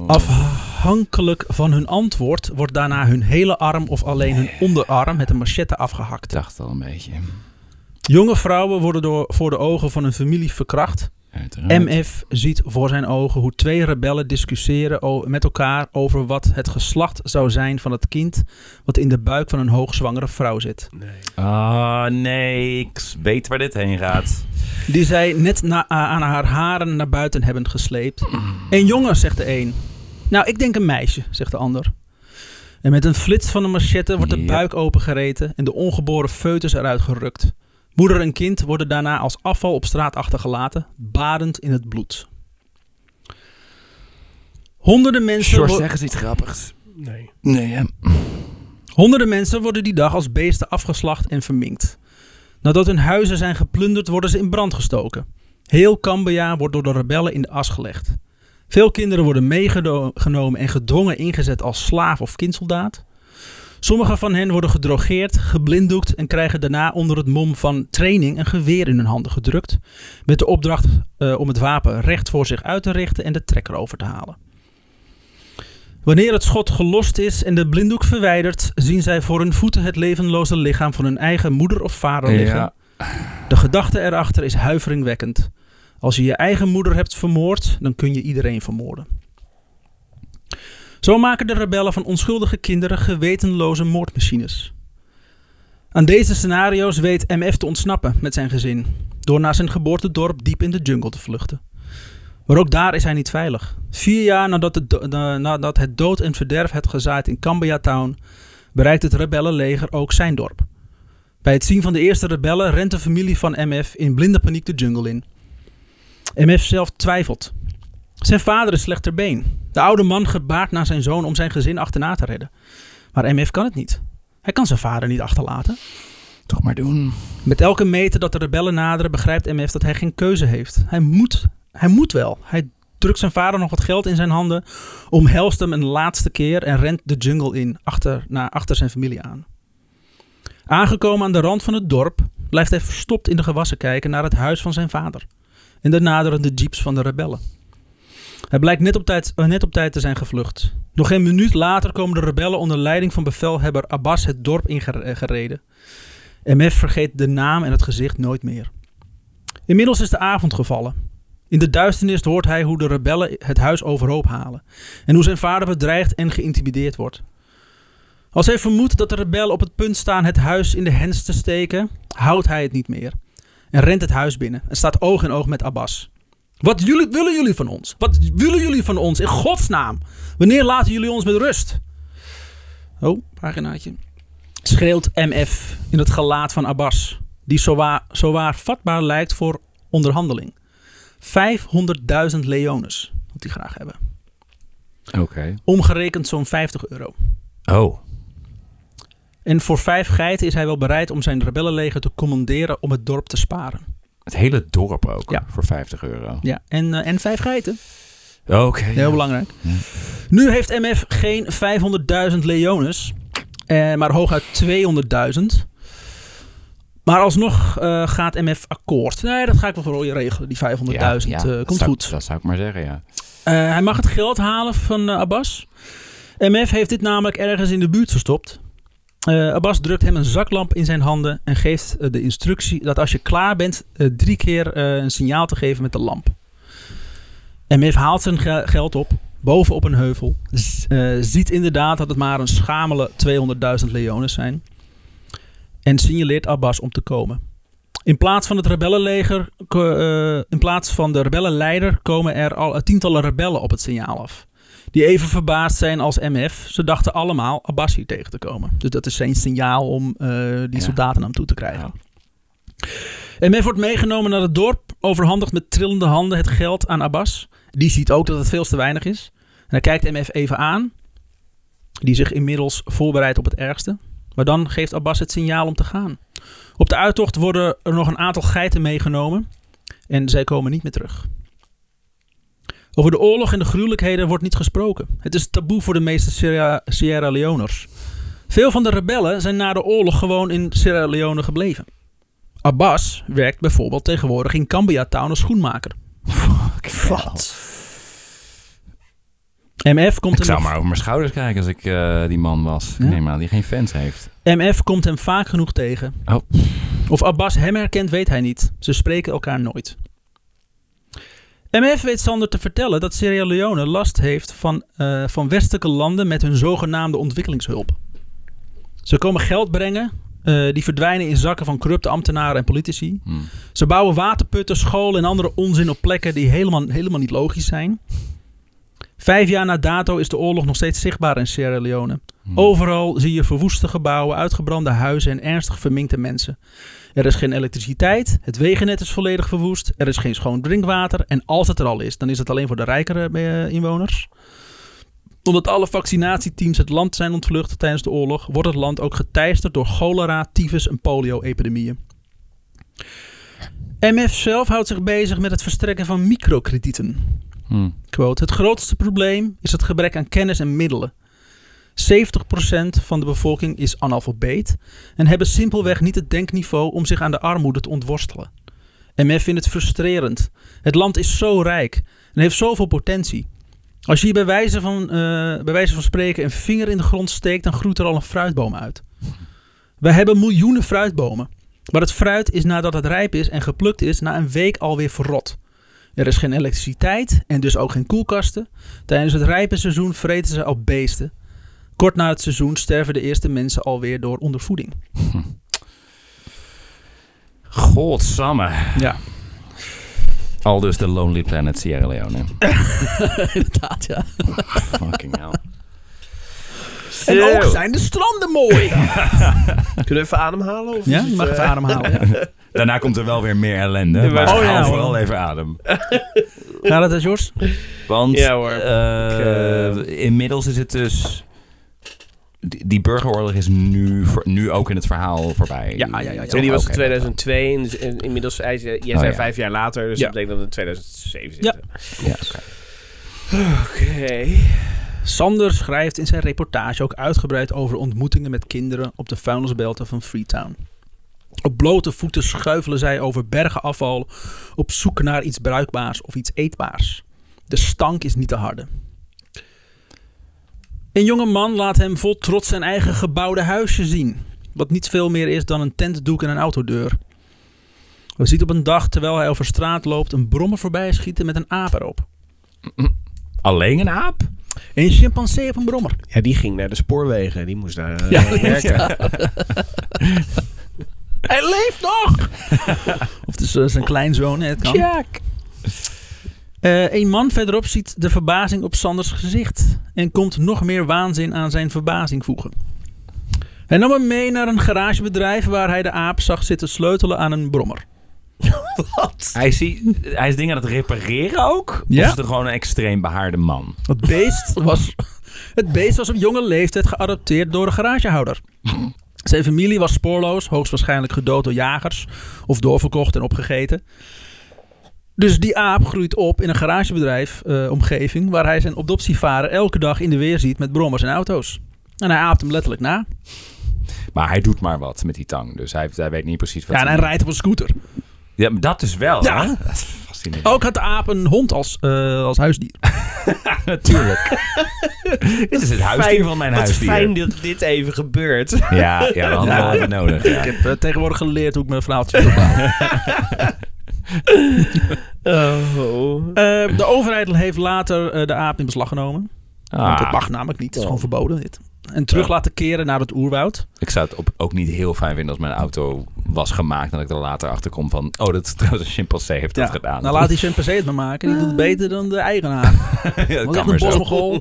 Afhankelijk van hun antwoord wordt daarna hun hele arm of alleen hun onderarm met een machette Ik afgehakt. dacht al een beetje. Jonge vrouwen worden door, voor de ogen van hun familie verkracht. Uiteraard. MF ziet voor zijn ogen hoe twee rebellen discussiëren met elkaar over wat het geslacht zou zijn van het kind wat in de buik van een hoogzwangere vrouw zit. Nee. Ah, nee. Ik weet waar dit heen gaat. Die zij net na, aan haar haren naar buiten hebben gesleept. Een jongen, zegt de een. Nou, ik denk een meisje, zegt de ander. En met een flits van de machette wordt de buik opengereten en de ongeboren foetus eruit gerukt. Moeder en kind worden daarna als afval op straat achtergelaten, badend in het bloed. Honderden mensen, George, zeg eens iets grappigs. Nee. Nee, hè? honderden mensen worden die dag als beesten afgeslacht en verminkt. Nadat hun huizen zijn geplunderd, worden ze in brand gestoken. Heel Cambia wordt door de rebellen in de as gelegd. Veel kinderen worden meegenomen en gedwongen ingezet als slaaf of kindsoldaat. Sommige van hen worden gedrogeerd, geblinddoekt en krijgen daarna onder het mom van training een geweer in hun handen gedrukt. Met de opdracht eh, om het wapen recht voor zich uit te richten en de trekker over te halen. Wanneer het schot gelost is en de blinddoek verwijderd, zien zij voor hun voeten het levenloze lichaam van hun eigen moeder of vader liggen. Ja. De gedachte erachter is huiveringwekkend. Als je je eigen moeder hebt vermoord, dan kun je iedereen vermoorden. Zo maken de rebellen van onschuldige kinderen gewetenloze moordmachines. Aan deze scenario's weet MF te ontsnappen met zijn gezin, door naar zijn geboortedorp diep in de jungle te vluchten. Maar ook daar is hij niet veilig. Vier jaar nadat nadat het dood en verderf het gezaaid in Cambia Town, bereikt het rebellenleger ook zijn dorp. Bij het zien van de eerste rebellen rent de familie van MF in blinde paniek de jungle in. MF zelf twijfelt. Zijn vader is slecht ter been. De oude man gebaart naar zijn zoon om zijn gezin achterna te redden. Maar MF kan het niet. Hij kan zijn vader niet achterlaten. Toch maar doen. Met elke meter dat de rebellen naderen begrijpt MF dat hij geen keuze heeft. Hij moet, hij moet wel. Hij drukt zijn vader nog wat geld in zijn handen, omhelst hem een laatste keer en rent de jungle in, achter, naar, achter zijn familie aan. Aangekomen aan de rand van het dorp blijft hij verstopt in de gewassen kijken naar het huis van zijn vader en de naderende jeeps van de rebellen. Hij blijkt net op, tijd, eh, net op tijd te zijn gevlucht. Nog geen minuut later komen de rebellen onder leiding van bevelhebber Abbas het dorp ingereden. MF vergeet de naam en het gezicht nooit meer. Inmiddels is de avond gevallen. In de duisternis hoort hij hoe de rebellen het huis overhoop halen en hoe zijn vader bedreigd en geïntimideerd wordt. Als hij vermoedt dat de rebellen op het punt staan het huis in de hens te steken, houdt hij het niet meer en rent het huis binnen en staat oog in oog met Abbas. Wat jullie, willen jullie van ons? Wat willen jullie van ons? In godsnaam! Wanneer laten jullie ons met rust? Oh, paginaatje schreeuwt MF in het gelaat van Abbas, die zowaar, zowaar vatbaar lijkt voor onderhandeling. 500.000 leones. Wat hij graag hebben. Oké. Omgerekend zo'n 50 euro. Oh. En voor vijf geiten is hij wel bereid om zijn rebellenleger te commanderen om het dorp te sparen. Het hele dorp ook. Ja. Voor 50 euro. Ja, en, eh, en vijf geiten. Oké. Heel belangrijk. Ja. Nu heeft MF geen 500.000 leones, eh, maar hooguit 200.000. Maar alsnog eh, gaat MF akkoord. Nee, dat ga ik wel voor je regelen. Die 500.000 Ja, ja, eh, komt zou- goed. Dat zou ik maar zeggen, ja. Hij mag het geld halen van Abbas. MF heeft dit namelijk ergens in de buurt verstopt. Eh, Abbas drukt hem een zaklamp in zijn handen en geeft eh, de instructie dat als je klaar bent, eh, drie keer een signaal te geven met de lamp. MF haalt zijn ge- geld op, boven op een heuvel. ziet inderdaad dat het maar een schamele 200.000 leones zijn. En signaleert Abbas om te komen. In plaats van het rebellenleger, in plaats van de rebellenleider, komen er al tientallen rebellen op het signaal af. Die even verbaasd zijn als MF. Ze dachten allemaal Abbas hier tegen te komen. Dus dat is zijn signaal om eh, die Ja. soldaten naar hem toe te krijgen. MF wordt meegenomen naar het dorp, overhandigt met trillende handen het geld aan Abbas. Die ziet ook dat het veel te weinig is. En hij kijkt MF even aan, die zich inmiddels voorbereidt op het ergste. Maar dan geeft Abbas het signaal om te gaan. Op de uittocht worden er nog een aantal geiten meegenomen. En zij komen niet meer terug. Over de oorlog en de gruwelijkheden wordt niet gesproken. Het is taboe voor de meeste Sierra, Sierra Leoners. Veel van de rebellen zijn na de oorlog gewoon in Sierra Leone gebleven. Abbas werkt bijvoorbeeld tegenwoordig in Cambia Town als schoenmaker. Wat? MF komt, Ik zou hem, maar over mijn schouders kijken als ik eh, die man was. Ja? Nee, maar die geen fans heeft. MF komt hem vaak genoeg tegen. Oh. Of Abbas hem herkent, weet hij niet. Ze spreken elkaar nooit. MF weet Sander te vertellen dat Sierra Leone last heeft van, eh, van westelijke landen met hun zogenaamde ontwikkelingshulp. Ze komen geld brengen, eh, die verdwijnen in zakken van corrupte ambtenaren en politici. Hm. Ze bouwen waterputten, scholen en andere onzin op plekken die helemaal, helemaal niet logisch zijn. Vijf jaar na dato is de oorlog nog steeds zichtbaar in Sierra Leone. Hm. Overal zie je verwoeste gebouwen, uitgebrande huizen en ernstig verminkte mensen. Er is geen elektriciteit, het wegennet is volledig verwoest, er is geen schoon drinkwater en als het er al is, dan is het alleen voor de rijkere eh, inwoners. Omdat alle vaccinatieteams het land zijn ontvlucht tijdens de oorlog, wordt het land ook geteisterd door cholera, tyfus en polio-epidemieën. MF zelf houdt zich bezig met het verstrekken van microkredieten. Hm. Quote, het grootste probleem is het gebrek aan kennis en middelen. 70% van de bevolking is analfabeet en hebben simpelweg niet het denkniveau om zich aan de armoede te ontworstelen. MF vindt het frustrerend. Het land is zo rijk en heeft zoveel potentie. Als je hier bij wijze, van, eh, bij wijze van spreken een vinger in de grond steekt, dan groeit er al een fruitboom uit. We hebben miljoenen fruitbomen. Maar het fruit is nadat het rijp is en geplukt is, na een week alweer verrot. Er is geen elektriciteit en dus ook geen koelkasten. Tijdens het rijpe seizoen vreten ze al beesten. Kort na het seizoen sterven de eerste mensen alweer door ondervoeding. Godsamme. Ja, Al dus de Lonely Planet Sierra Leone. <laughs> inderdaad, ja. Fucking hell. En ook zijn de stranden mooi. <laughs> Kunnen we even ademhalen? Of Ja, je mag eh, even ademhalen. Ja. <laughs> Daarna komt er wel weer meer ellende. Ja, maar oh, ja, vooral even adem. Gaat het, Jos? Want Ja, hoor. eh, Ik, inmiddels is het dus... Die, die burgeroorlog is nu, voor- nu ook in het verhaal voorbij. Ja, ja, ja, ja. Ja, die was in Oké. 2002 en dus- en inmiddels, zei- jij Oh, zei ja. vijf jaar later, dus Ja. dat betekent dat we in 2007 Ja. zitten. Ja, oké. Oké. Sander schrijft in zijn reportage ook uitgebreid over ontmoetingen met kinderen op de vuilnisbelten van Freetown. Op blote voeten schuifelen zij over bergen afval op zoek naar iets bruikbaars of iets eetbaars. De stank is niet te harde. Een jonge man laat hem vol trots zijn eigen gebouwde huisje zien. Wat niet veel meer is dan een tentdoek en een autodeur. We ziet op een dag, terwijl hij over straat loopt, een brommer voorbij schieten met een aap erop. <clears throat> Alleen een aap? Een chimpansee op een brommer. Ja, die ging naar de spoorwegen. Die moest daar eh, Ja, werken. <laughs> Hij leeft nog! <laughs> of het is eh, zijn kleinzoon, hè, het kan. Jack. Eh, een man verderop ziet de verbazing op Sanders gezicht. En komt nog meer waanzin aan zijn verbazing voegen. Hij nam hem mee naar een garagebedrijf waar hij de aap zag zitten sleutelen aan een brommer. <laughs> Wat? Hij is, die- hij is dingen aan het repareren ook? Ja. Of is het gewoon een extreem behaarde man? Het beest was, het beest was op jonge leeftijd geadopteerd door een garagehouder. <laughs> Zijn familie was spoorloos, hoogstwaarschijnlijk gedood door jagers of doorverkocht en opgegeten. Dus die aap groeit op in een garagebedrijf eh, omgeving waar hij zijn adoptievader elke dag in de weer ziet met brommers en auto's. En hij aapt hem letterlijk na. Maar hij doet maar wat met die tang. Dus hij, hij weet niet precies wat Ja, en hij rijdt op een scooter. Ja, maar dat is wel. Ja. hè? Dat is fascinerend. Ook had de aap een hond als, eh, als huisdier. <laughs> natuurlijk. <laughs> Dit is het huisdier van mijn Wat huisdier. fijn dat dit even gebeurt. Ja, ja, we hadden Ja. wel even nodig. Ja. Ik heb eh, tegenwoordig geleerd hoe ik mijn verhaaltjes <laughs> opbouw. <laughs> Oh. Eh, de overheid heeft later eh, de aap in beslag genomen. Want het Ah, mag namelijk niet. Het is gewoon verboden. Dit. En terug Ja. laten keren naar het oerwoud. ik zou het op- ook niet heel fijn vinden als mijn auto was gemaakt. En dat ik er later achter kom van... Oh, dat is trouwens een chimpansee heeft dat gedaan. Nou, laat die chimpansee het maar maken. Die doet het beter dan de <laughs> eigenaar. Ja, dat kan een bosmogol.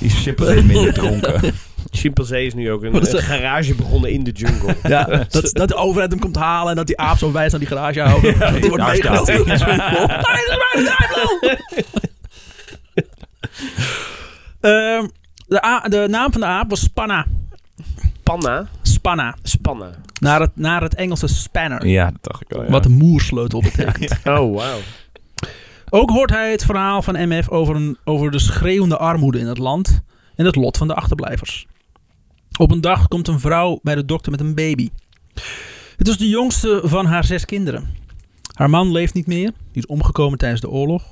Die chimpansee is minder dronken. <laughs> Chimpansee is nu ook een, <laughs> een garage begonnen in de jungle. <laughs> Ja, <laughs> dat, dat de overheid hem komt halen en dat die aap zo wijst naar die garage houden. dat die wordt daar staat meegenomen. in de jungle. Daar is mijn! Ehm, de, naam van de aap was Spanna. Panna. Spanna. Spanna. Naar het, naar het Engelse spanner. Ja, dat dacht ik al. Ja. Wat een moersleutel betekent. Oh, wauw. Ook hoort hij het verhaal van MF over, een, over de schreeuwende armoede in het land en het lot van de achterblijvers. Op een dag komt een vrouw bij de dokter met een baby. Het is de jongste van haar zes kinderen. Haar man leeft niet meer, die is omgekomen tijdens de oorlog.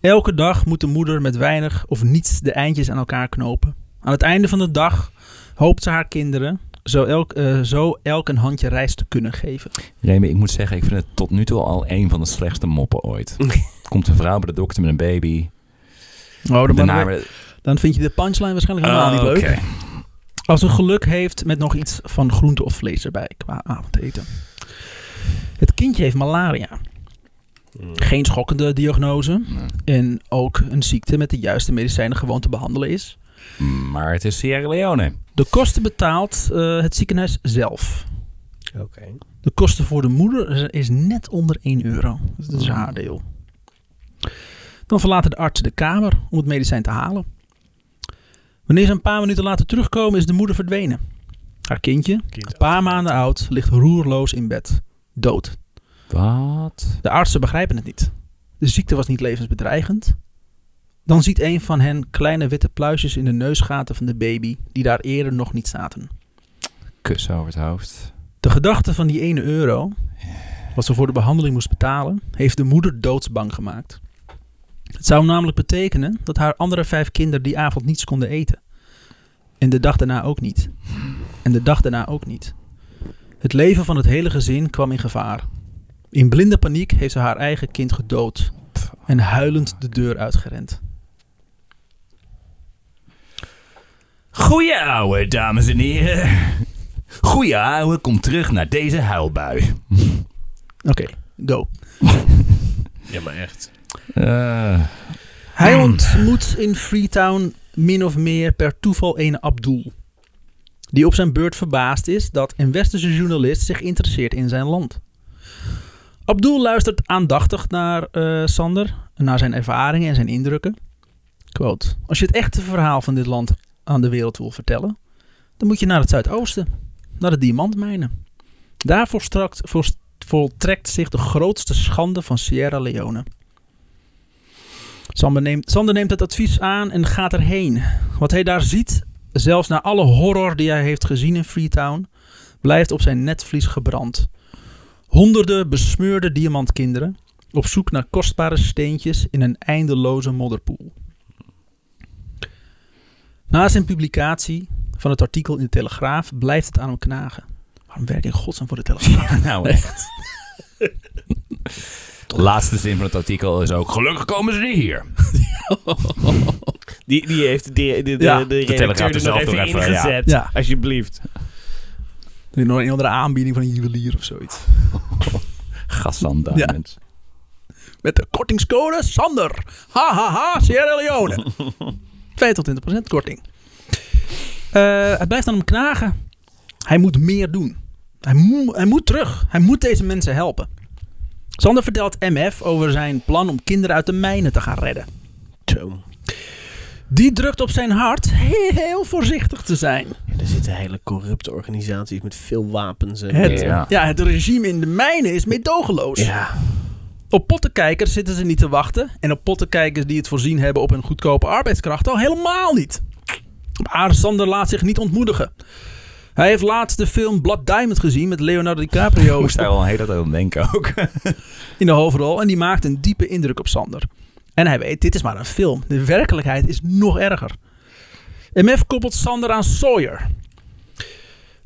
Elke dag moet de moeder met weinig of niets de eindjes aan elkaar knopen. Aan het einde van de dag hoopt ze haar kinderen zo elk, eh, zo elk een handje rijst te kunnen geven. Remy, ik moet zeggen, ik vind het tot nu toe al een van de slechtste moppen ooit. <laughs> Komt een vrouw bij de dokter met een baby. Oh, dan, Daarna... dan vind je de punchline waarschijnlijk helemaal Oh, niet leuk. oké. Als een geluk heeft met nog iets van groente of vlees erbij qua avondeten. Het kindje heeft malaria. Geen schokkende diagnose. Nee. En ook een ziekte met de juiste medicijnen gewoon te behandelen is. Maar het is Sierra Leone. De kosten betaalt eh, het ziekenhuis zelf. Oké. De kosten voor de moeder is net onder 1 euro. Dus dat is haar deel. Dan verlaten de artsen de kamer om het medicijn te halen. Wanneer ze een paar minuten later terugkomen is de moeder verdwenen. Haar kindje, een paar maanden oud, ligt roerloos in bed. Dood. Wat? De artsen begrijpen het niet. De ziekte was niet levensbedreigend. Dan ziet een van hen kleine witte pluisjes in de neusgaten van de baby die daar eerder nog niet zaten. Kus over het hoofd. De gedachte van die ene euro, wat ze voor de behandeling moest betalen, heeft de moeder doodsbang gemaakt. Het zou namelijk betekenen dat haar andere vijf kinderen die avond niets konden eten. En de dag daarna ook niet. En de dag daarna ook niet. Het leven van het hele gezin kwam in gevaar. In blinde paniek heeft ze haar eigen kind gedood en huilend de deur uitgerend. Goeie ouwe, dames en heren. Goeie ouwe, kom terug naar deze huilbui. Oké, go. Ja, maar echt. Eh, Hij ontmoet in Freetown min of meer per toeval een Abdul. Die op zijn beurt verbaasd is dat een westerse journalist zich interesseert in zijn land. Abdul luistert aandachtig naar eh, Sander, naar zijn ervaringen en zijn indrukken. Quote, als je het echte verhaal van dit land aan de wereld wil vertellen, dan moet je naar het zuidoosten, naar de diamantmijnen. Daar volstrakt, volst- voltrekt zich de grootste schande van Sierra Leone. Sander neemt, Sander neemt het advies aan en gaat erheen. Wat hij daar ziet, zelfs na alle horror die hij heeft gezien in Freetown, blijft op zijn netvlies gebrand. Honderden besmeurde diamantkinderen op zoek naar kostbare steentjes in een eindeloze modderpoel. Na zijn publicatie van het artikel in de Telegraaf blijft het aan hem knagen. Waarom werk ik in godsnaam voor de Telegraaf? <laughs> nou, echt. <laughs> De laatste zin van het artikel is ook... Gelukkig komen ze niet hier. Die, die heeft de, de, de, Ja. de, redacteur er er nog zelf even nog even, ingezet. ja. Alsjeblieft. Nog een andere aanbieding van een juwelier of zoiets. <laughs> Gassan Diamonds. Met de kortingscode Sander. Ha ha ha, Sierra Leone. <laughs> 2 tot 20% korting. Eh, het blijft aan hem knagen. Hij moet meer doen. Hij, mo- hij moet terug. Hij moet deze mensen helpen. Sander vertelt MF over zijn plan om kinderen uit de mijnen te gaan redden. Zo. Die drukt op zijn hart heel voorzichtig te zijn. Ja, er zitten hele corrupte organisaties met veel wapens. En, Het, Ja. ja. het regime in de mijnen is meedogenloos. ja. Op pottenkijkers zitten ze niet te wachten. En op pottenkijkers die het voorzien hebben op een goedkope arbeidskracht al helemaal niet. Maar Sander laat zich niet ontmoedigen. Hij heeft laatst de film Blood Diamond gezien met Leonardo DiCaprio Moest daar al een hele tijd aan denken ook. <laughs> in de hoofdrol. En die maakt een diepe indruk op Sander. En hij weet, dit is maar een film. De werkelijkheid is nog erger. MF koppelt Sander aan Sawyer.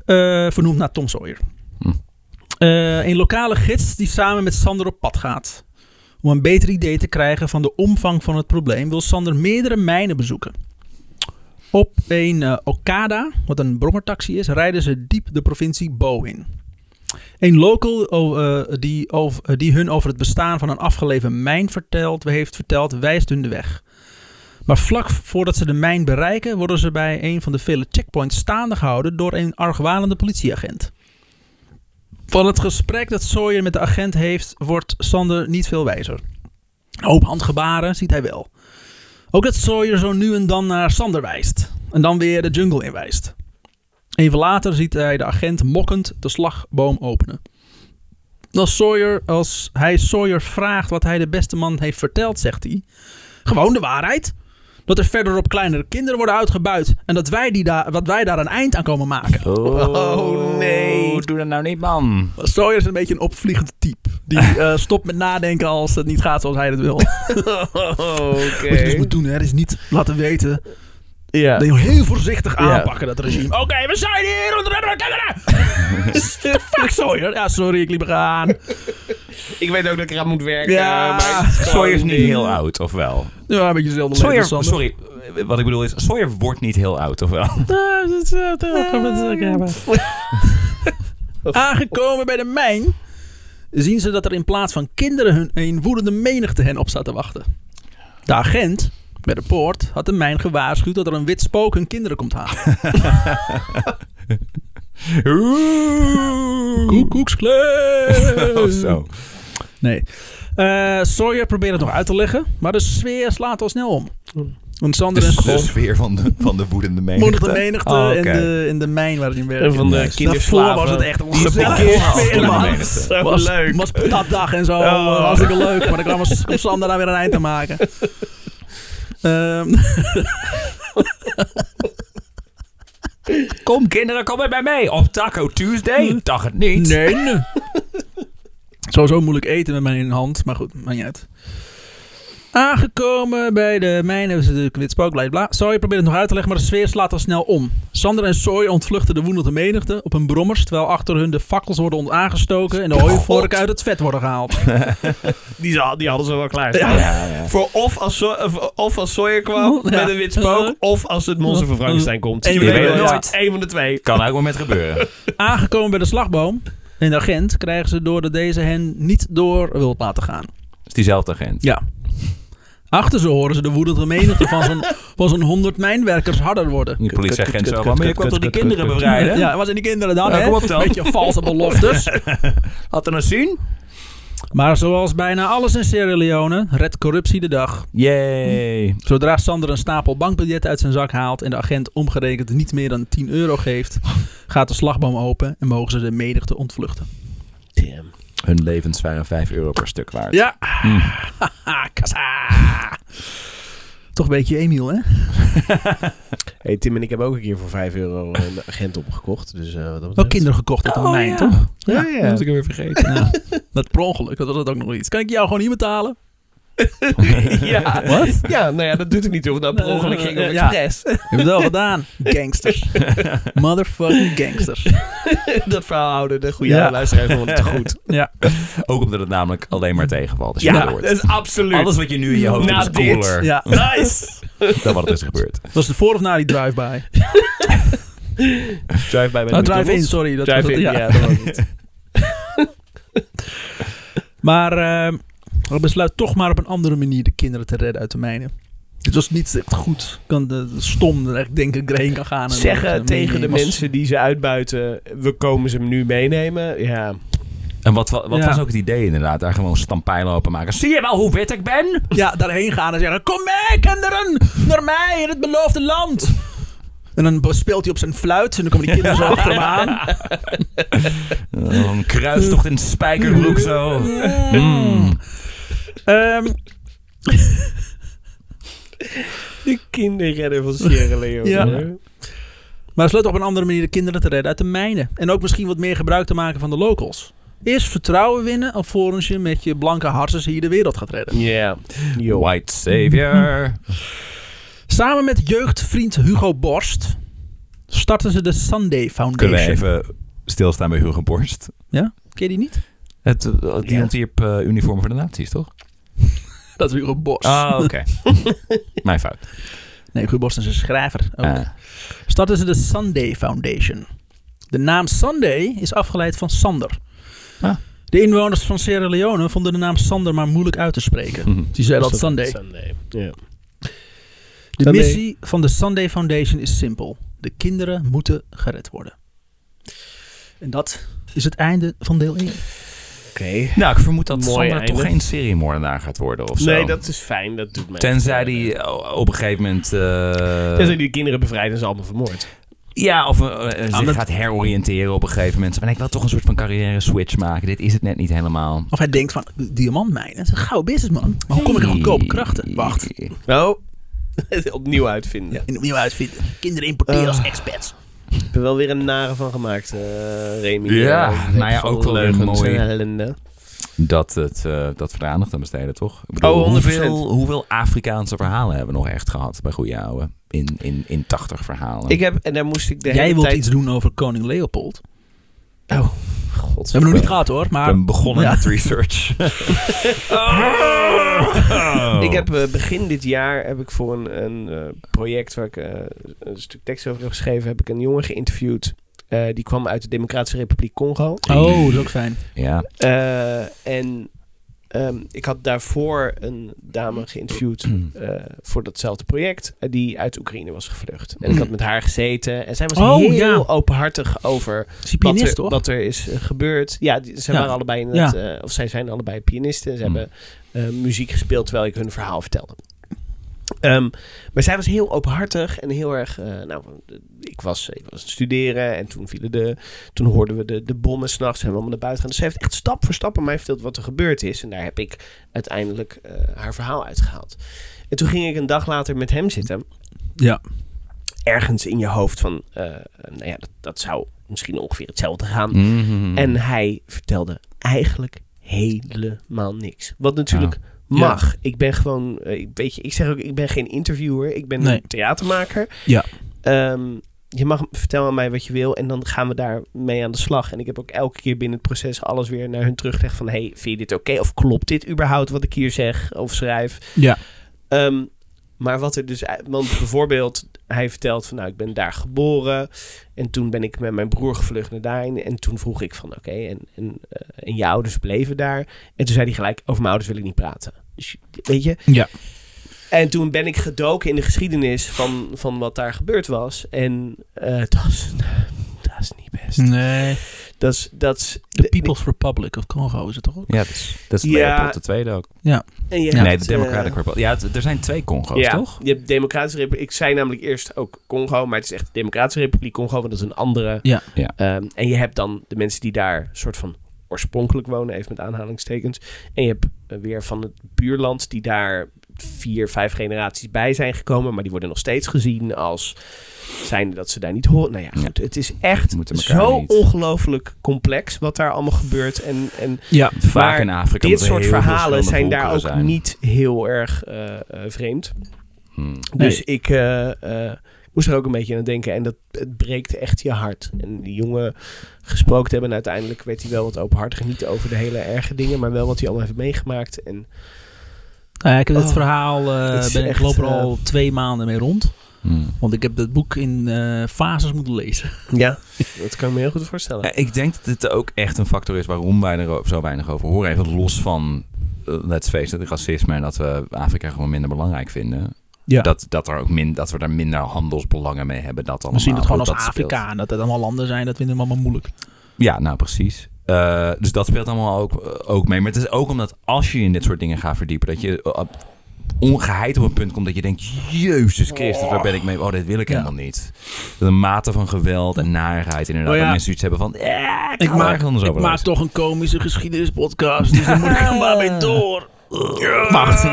Eh, vernoemd naar Tom Sawyer. Hm. Eh, een lokale gids die samen met Sander op pad gaat. Om een beter idee te krijgen van de omvang van het probleem... wil Sander meerdere mijnen bezoeken. Op een eh, Okada, wat een brommertaxi is... rijden ze diep de provincie Bo in. Een local oh, eh, die, eh, die hun over het bestaan van een afgelegen mijn vertelt, heeft verteld, wijst hun de weg. Maar vlak voordat ze de mijn bereiken, worden ze bij een van de vele checkpoints staande gehouden door een argwanende politieagent. Van het gesprek dat Sawyer met de agent heeft, wordt Sander niet veel wijzer. Een hoop handgebaren ziet hij wel. Ook dat Sawyer zo nu en dan naar Sander wijst. En dan weer de jungle inwijst. Even later ziet hij de agent mokkend de slagboom openen. Als, Sawyer, als hij Sawyer vraagt wat hij de beste man heeft verteld, zegt hij... Gewoon de waarheid. Dat er verderop kleinere kinderen worden uitgebuit. En dat wij, die daar, wat wij daar een eind aan komen maken. Oh, nee. Doe dat nou niet, man. Sawyer is een beetje een opvliegend type. Die <laughs> eh, stopt met nadenken als het niet gaat zoals hij het wil. <laughs> Wat je dus moet doen, hè, is niet laten weten. Ja. Dat je heel voorzichtig Ja. aanpakken, dat regime. Oké, we zijn hier. <laughs> Hebben de Fuck Sawyer. Ja, sorry, ik liep eraan. Ik weet ook dat ik eraan moet werken. Ja, maar Sawyer is niet heel oud, of wel? Ja, een beetje dezelfde Sawyer, leeftijd, sorry, eh, wat ik bedoel is, Sawyer wordt niet heel oud, of wel? <laughs> <laughs> Aangekomen bij de mijn zien ze dat er in plaats van kinderen hun een woedende menigte hen op staat te wachten. De agent bij de poort had de mijn gewaarschuwd dat er een wit spook hun kinderen komt halen. <laughs> Koekoekskleef. <laughs> Of zo. Nee. Eh, Sawyer probeert het nog uit te leggen, maar de sfeer slaat al snel om. Want Sander en Dus de Schof sfeer van de, van de woedende menigte. moedigt de menigte Oh, in, de, in de mijn waar hij in werkt. En van de kinderslaven. Was het echt menigte. Zo was, leuk. was patatdag en zo. Oh. Hartstikke leuk. Maar dan kwam, Sander daar weer een eind aan maken. Ehm, <laughs> Kom kinderen, kom bij mij mee. Op Taco Tuesday? Dacht het niet. nee. <laughs> Sowieso moeilijk eten met mijn hand. Maar goed, maakt niet uit. Aangekomen bij de mijn hebben ze de wit spook, bla. Sawyer probeert het nog uit te leggen, maar de sfeer slaat al snel om. Sander en Sawyer ontvluchten de woedende menigte op hun brommers, terwijl achter hun de fakkels worden ont- aangestoken en de hooivorken uit het vet worden gehaald. <laughs> Die, die hadden ze wel klaar. Ja. Ja, ja. Voor of als, So- of- of als Sawyer kwam Ja. met een wit spook, of als het monster van Frankenstein komt. En je weet nooit. Eén van de twee. Kan elk moment gebeuren. <laughs> Aangekomen bij de slagboom en de agent krijgen ze door dat deze hen niet door wil laten gaan. is diezelfde agent. Ja. Achter ze horen ze de woedende menigte van zo'n, <laughs> van zo'n 100 mijnwerkers harder worden. Die politieagent zo van, maar je kwam toch die kinderen bevrijden? Ja, wat zijn die kinderen dan, Ja, hè? dan. Beetje valse beloftes. <laughs> Had er een zien? Maar zoals bijna alles in Sierra Leone redt corruptie de dag. Yay. Zodra Sander een stapel bankbiljetten uit zijn zak haalt en de agent omgerekend niet meer dan 10 euro geeft, <laughs> gaat de slagboom open en mogen ze de menigte ontvluchten. Damn. Hun levens waren 5 euro per stuk waard. Ja. Mm. Haha, <laughs> kassa. Toch een beetje Emiel, hè? <laughs> Hey, Tim en ik hebben ook een keer voor 5 euro een agent opgekocht. Dus, eh, wat dat Wel betreft- kinderen gekocht uit de Oh, mijn, ja. toch? Ja, ja. Dat ik weer vergeten. Ja. Dat <laughs> per ongeluk, dat was het ook nog iets. Kan ik jou gewoon niet betalen? <laughs> ja. Wat? Ja, nou ja, dat doet er niet toe. of Dat per ongeluk ging of Ja. expres. Je hebt het wel gedaan. Gangsters. <laughs> Motherfucking gangsters. <laughs> dat verhaal houden de goede Ja. luisteraars gewoon te goed. Ja. Ook omdat het namelijk alleen maar tegenvalt. Als je Ja, het dat is absoluut. Alles wat je nu in je hoofd hebt is cooler ja. Nice. dan wat er is gebeurd. Was het voor of na die drive-by? Drive bij Oh, drive-in, sorry. Dat Drive het, in, ja. ja. dat was het. Maar eh, we besluiten toch maar op een andere manier de kinderen te redden uit de mijnen. Het was niet echt goed. Kan de, de stom er echt denken ik erheen kan gaan. En Zeggen dat, eh, tegen de mensen die ze uitbuiten, we komen ze nu meenemen. Ja, En wat, wa- wat Ja. was ook het idee inderdaad? Daar gewoon stampijlen open maken. Zie je wel hoe wit ik ben? Ja, daarheen gaan en zeggen: Kom mee, kinderen, naar mij in het beloofde land. En dan speelt hij op zijn fluit en dan komen die kinderen zo achter hem aan. <laughs> Een kruistocht in spijkerbroek zo. Mm. Ehm, <laughs> De kinderredder van Sierra Leone. Ja. hoor. maar besloot op een andere manier de kinderen te redden uit de mijnen. En ook misschien wat meer gebruik te maken van de locals. Eerst vertrouwen winnen alvorens je met je blanke harses hier de wereld gaat redden. Ja. Yo. White savior. <laughs> Samen met jeugdvriend Hugo Borst starten ze de Sunday Kunnen we Foundation. even stilstaan bij Hugo Borst? Ja? Ken je die niet? Het, eh, die Ja. eh, uniformen voor de nazi's, toch? <laughs> Dat is Hugo Borst. Ah, oké. <laughs> Mijn fout. Nee, Hugo Borst is een schrijver. Ook. Ah. starten ze de Sunday Foundation. De naam Sunday is afgeleid van Sander. Ah. De inwoners van Sierra Leone vonden de naam Sander maar moeilijk uit te spreken. Mhm. Die zeiden dat Sunday. Sunday. Ja. De Sunday. missie van de Sunday Foundation is simpel. De kinderen moeten gered worden. En dat is het einde van deel 1. Oké. Nou, ik vermoed dat Mooi Sander toch geen seriemoordenaar gaat worden of zo. Nee, dat is fijn. Dat doet mij. Tenzij die op een gegeven moment... eh, Tenzij die kinderen bevrijdt en ze allemaal vermoord. Ja, of eh, zich dat- gaat heroriënteren op een gegeven moment. Maar ik wil toch een soort van carrière switch maken. Dit is het net niet helemaal. Of hij denkt van, diamantmijnen, dat is een gouden businessman. Maar hoe kom ik aan goedkope krachten? Wacht, Oh. <laughs> Opnieuw uitvinden. en opnieuw uitvinden. Kinderen importeren als Ah. expats. Ik heb er wel weer een nare van gemaakt, eh Remy. Ja, Eh, nou ja, ook wel leugens mooi. ellende. Dat, het, eh, dat we er aandacht aan besteden, toch? Ik bedoel, Oh, 100%. hoeveel, hoeveel Afrikaanse verhalen hebben we nog echt gehad bij Goeie Ouwe? In, in, in 80 verhalen. Ik heb, en daar moest ik de Jij hele wilt tijd... iets doen over koning Leopold. Oh, We god. hebben nog niet gehad hoor, Ik maar... ben begonnen Ja. met research. <laughs> Oh. Ik heb eh, begin dit jaar heb ik voor een, een eh, project waar ik eh, een stuk tekst over heb geschreven, heb ik een jongen geïnterviewd. Eh, die kwam uit de Democratische Republiek Congo. Oh, dat is ook fijn. Ja. Eh, en ehm, ik had daarvoor een dame geïnterviewd eh, voor datzelfde project, eh, die uit Oekraïne was gevlucht. En ik had met haar gezeten en zij was Oh, heel ja. openhartig over wat er, wat er is eh, gebeurd. Ja, die, zij Ja. waren allebei in het, of zij zijn allebei pianisten. Ze Hmm. hebben muziek gespeeld terwijl ik hun verhaal vertelde. Ehm, maar zij was heel openhartig en heel erg. eh, nou, ik was, ik was aan het studeren en toen vielen de. Toen hoorden we de, de bommen s'nachts en we allemaal naar buiten gaan. Dus zij heeft echt stap voor stap aan mij verteld wat er gebeurd is. En daar heb ik uiteindelijk eh, haar verhaal uitgehaald. En toen ging ik een dag later met hem zitten Ja. ergens in je hoofd van, eh, nou ja, dat, dat zou misschien ongeveer hetzelfde gaan. Mhm. En hij vertelde eigenlijk helemaal niks. Wat natuurlijk Ja. Mag. Ik ben gewoon, eh, weet je, ik zeg ook, ik ben geen interviewer. Ik ben Nee. een theatermaker. Ja. Ehm, je mag vertellen aan mij wat je wil en dan gaan we daar mee aan de slag. En ik heb ook elke keer binnen het proces alles weer naar hun teruggelegd van... hey, vind je dit oké? Of klopt dit überhaupt wat ik hier zeg of schrijf? Ja. Ehm, maar wat er dus... Want bijvoorbeeld, hij vertelt van... Nou, ik ben daar geboren. En toen ben ik met mijn broer gevlucht naar daarin. En toen vroeg ik van... Oké, en, en, eh, en je ouders bleven daar. En toen zei hij gelijk... Over mijn ouders wil ik niet praten. Dus weet je... Ja. En toen ben ik gedoken in de geschiedenis van, van wat daar gebeurd was. En dat, is, dat is niet best. Nee. Dat is... Dat is De People's Republic of Congo is het toch ook? Ja, dat is, dat is Ja. Leopold de Tweede ook. en je nee, de Democratic eh, Republic. Ja, het- er zijn twee Congo's, ja, toch? je hebt Democratische Republiek. Ik zei namelijk eerst ook Congo, maar het is echt de Democratische Republiek Congo, want dat is een andere. Ja. Ja. Ehm, en je hebt dan de mensen die daar soort van oorspronkelijk wonen, even met aanhalingstekens. En je hebt eh, weer van het buurland die daar vier, vijf generaties bij zijn gekomen, maar die worden nog steeds gezien als zijnde dat ze daar niet horen. Nou ja, het is echt zo niet- ongelooflijk complex wat daar allemaal gebeurt. En, en Ja. Vaak Maar in Afrika. dit soort verhalen zijn daar ook zijn. niet heel erg eh, eh, vreemd. Hmm. Dus ik eh, eh, moest er ook een beetje aan denken. En dat het breekt echt je hart. En die jongen gesproken te hebben. En uiteindelijk weet hij wel wat openhartig. Niet over de hele erge dingen. Maar wel wat hij allemaal heeft meegemaakt. En Nou ja, ik heb het Oh, verhaal, eh, het is ben, ik loop er al twee maanden mee rond. Hmm. Want ik heb het boek in eh, fases moeten lezen. ja, <laughs> dat kan ik me heel goed voorstellen. Ja, ik denk dat dit ook echt een factor is waarom wij er zo weinig over horen. Even los van, eh, let's face it, racisme en dat we Afrika gewoon minder belangrijk vinden. Ja. Dat, dat, er ook min, dat we daar minder handelsbelangen mee hebben. Dat We zien het gewoon allemaal, als dat. Afrika en dat het allemaal landen zijn. Dat vinden we allemaal moeilijk. Ja, nou precies. Eh, dus dat speelt allemaal ook, ook mee. Maar het is ook omdat als je in dit soort dingen gaat verdiepen, dat je uh, ongeheid op een punt komt dat je denkt, Jezus Christus, waar ben ik mee? Oh, dit wil ik Ja. helemaal niet. Dat een mate van geweld en narigheid inderdaad. Oh ja. Dat mensen zoiets hebben van, ja, ik, maak, anders ik over maak toch een komische geschiedenispodcast. Dus dan moet ik er maar mee door. Wacht,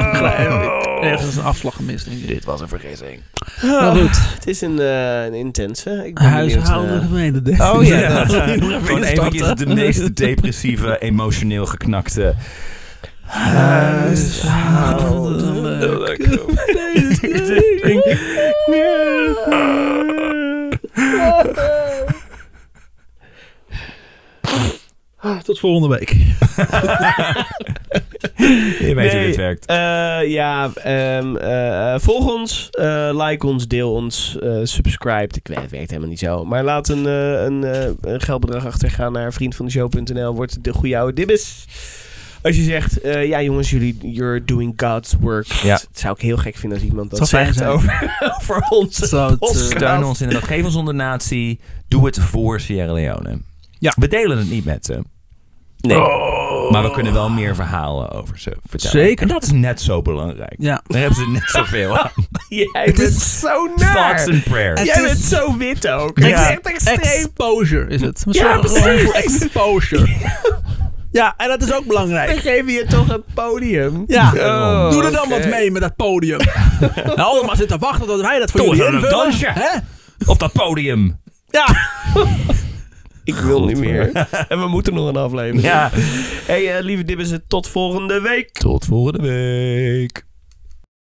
ergens een afslag gemist. Dit was een vergissing. Maar goed, Het is een, eh, een intense. Ik ben huishoudelijke eh. Oh ja. <laughs> Gewoon eventjes de meest depressieve, emotioneel geknakte... Huishoudelijk. <laughs> Tot volgende week. <laughs> Je weet hoe dit werkt. eh, ja, ehm, eh, eh, volg ons, eh, like ons, deel ons, eh, subscribe. Ik weet, het werkt helemaal niet zo. Maar laat een, eh, een, eh, een geldbedrag achter. Ga naar vriendvandeshow.nl. Wordt de goede oude dibbes. Als je zegt, eh, ja jongens, jullie, you're doing God's work. Ja. Dat zou ik heel gek vinden als iemand dat zegt over, <laughs> over ons. Het, eh, Steun ons inderdaad. Geef ons een donatie. Doe het voor Sierra Leone. Ja. We delen het niet met ze. Nee. Maar we kunnen wel meer verhalen over ze vertellen. Zeker. En dat is net zo belangrijk. Ja. Daar hebben ze net zoveel <laughs> aan. Jij bent zo naar. Thoughts and prayers. Jij Het bent is- zo wit ook. Ja. Het is echt extreem. Exposure is het. Ja, precies. voor Exposure. <laughs> Ja, en dat is ook We belangrijk. geven je toch een podium. Ja, Oh, doe er dan wat mee met dat podium. <laughs> nou, allemaal zitten wachten tot wij dat voor Doe jullie een dansje. Hè? Op dat podium. Ja. <laughs> Ik wil niet meer. <laughs> En we moeten nog een aflevering. Ja. Hey, eh, lieve dibbes, tot volgende week. Tot volgende week.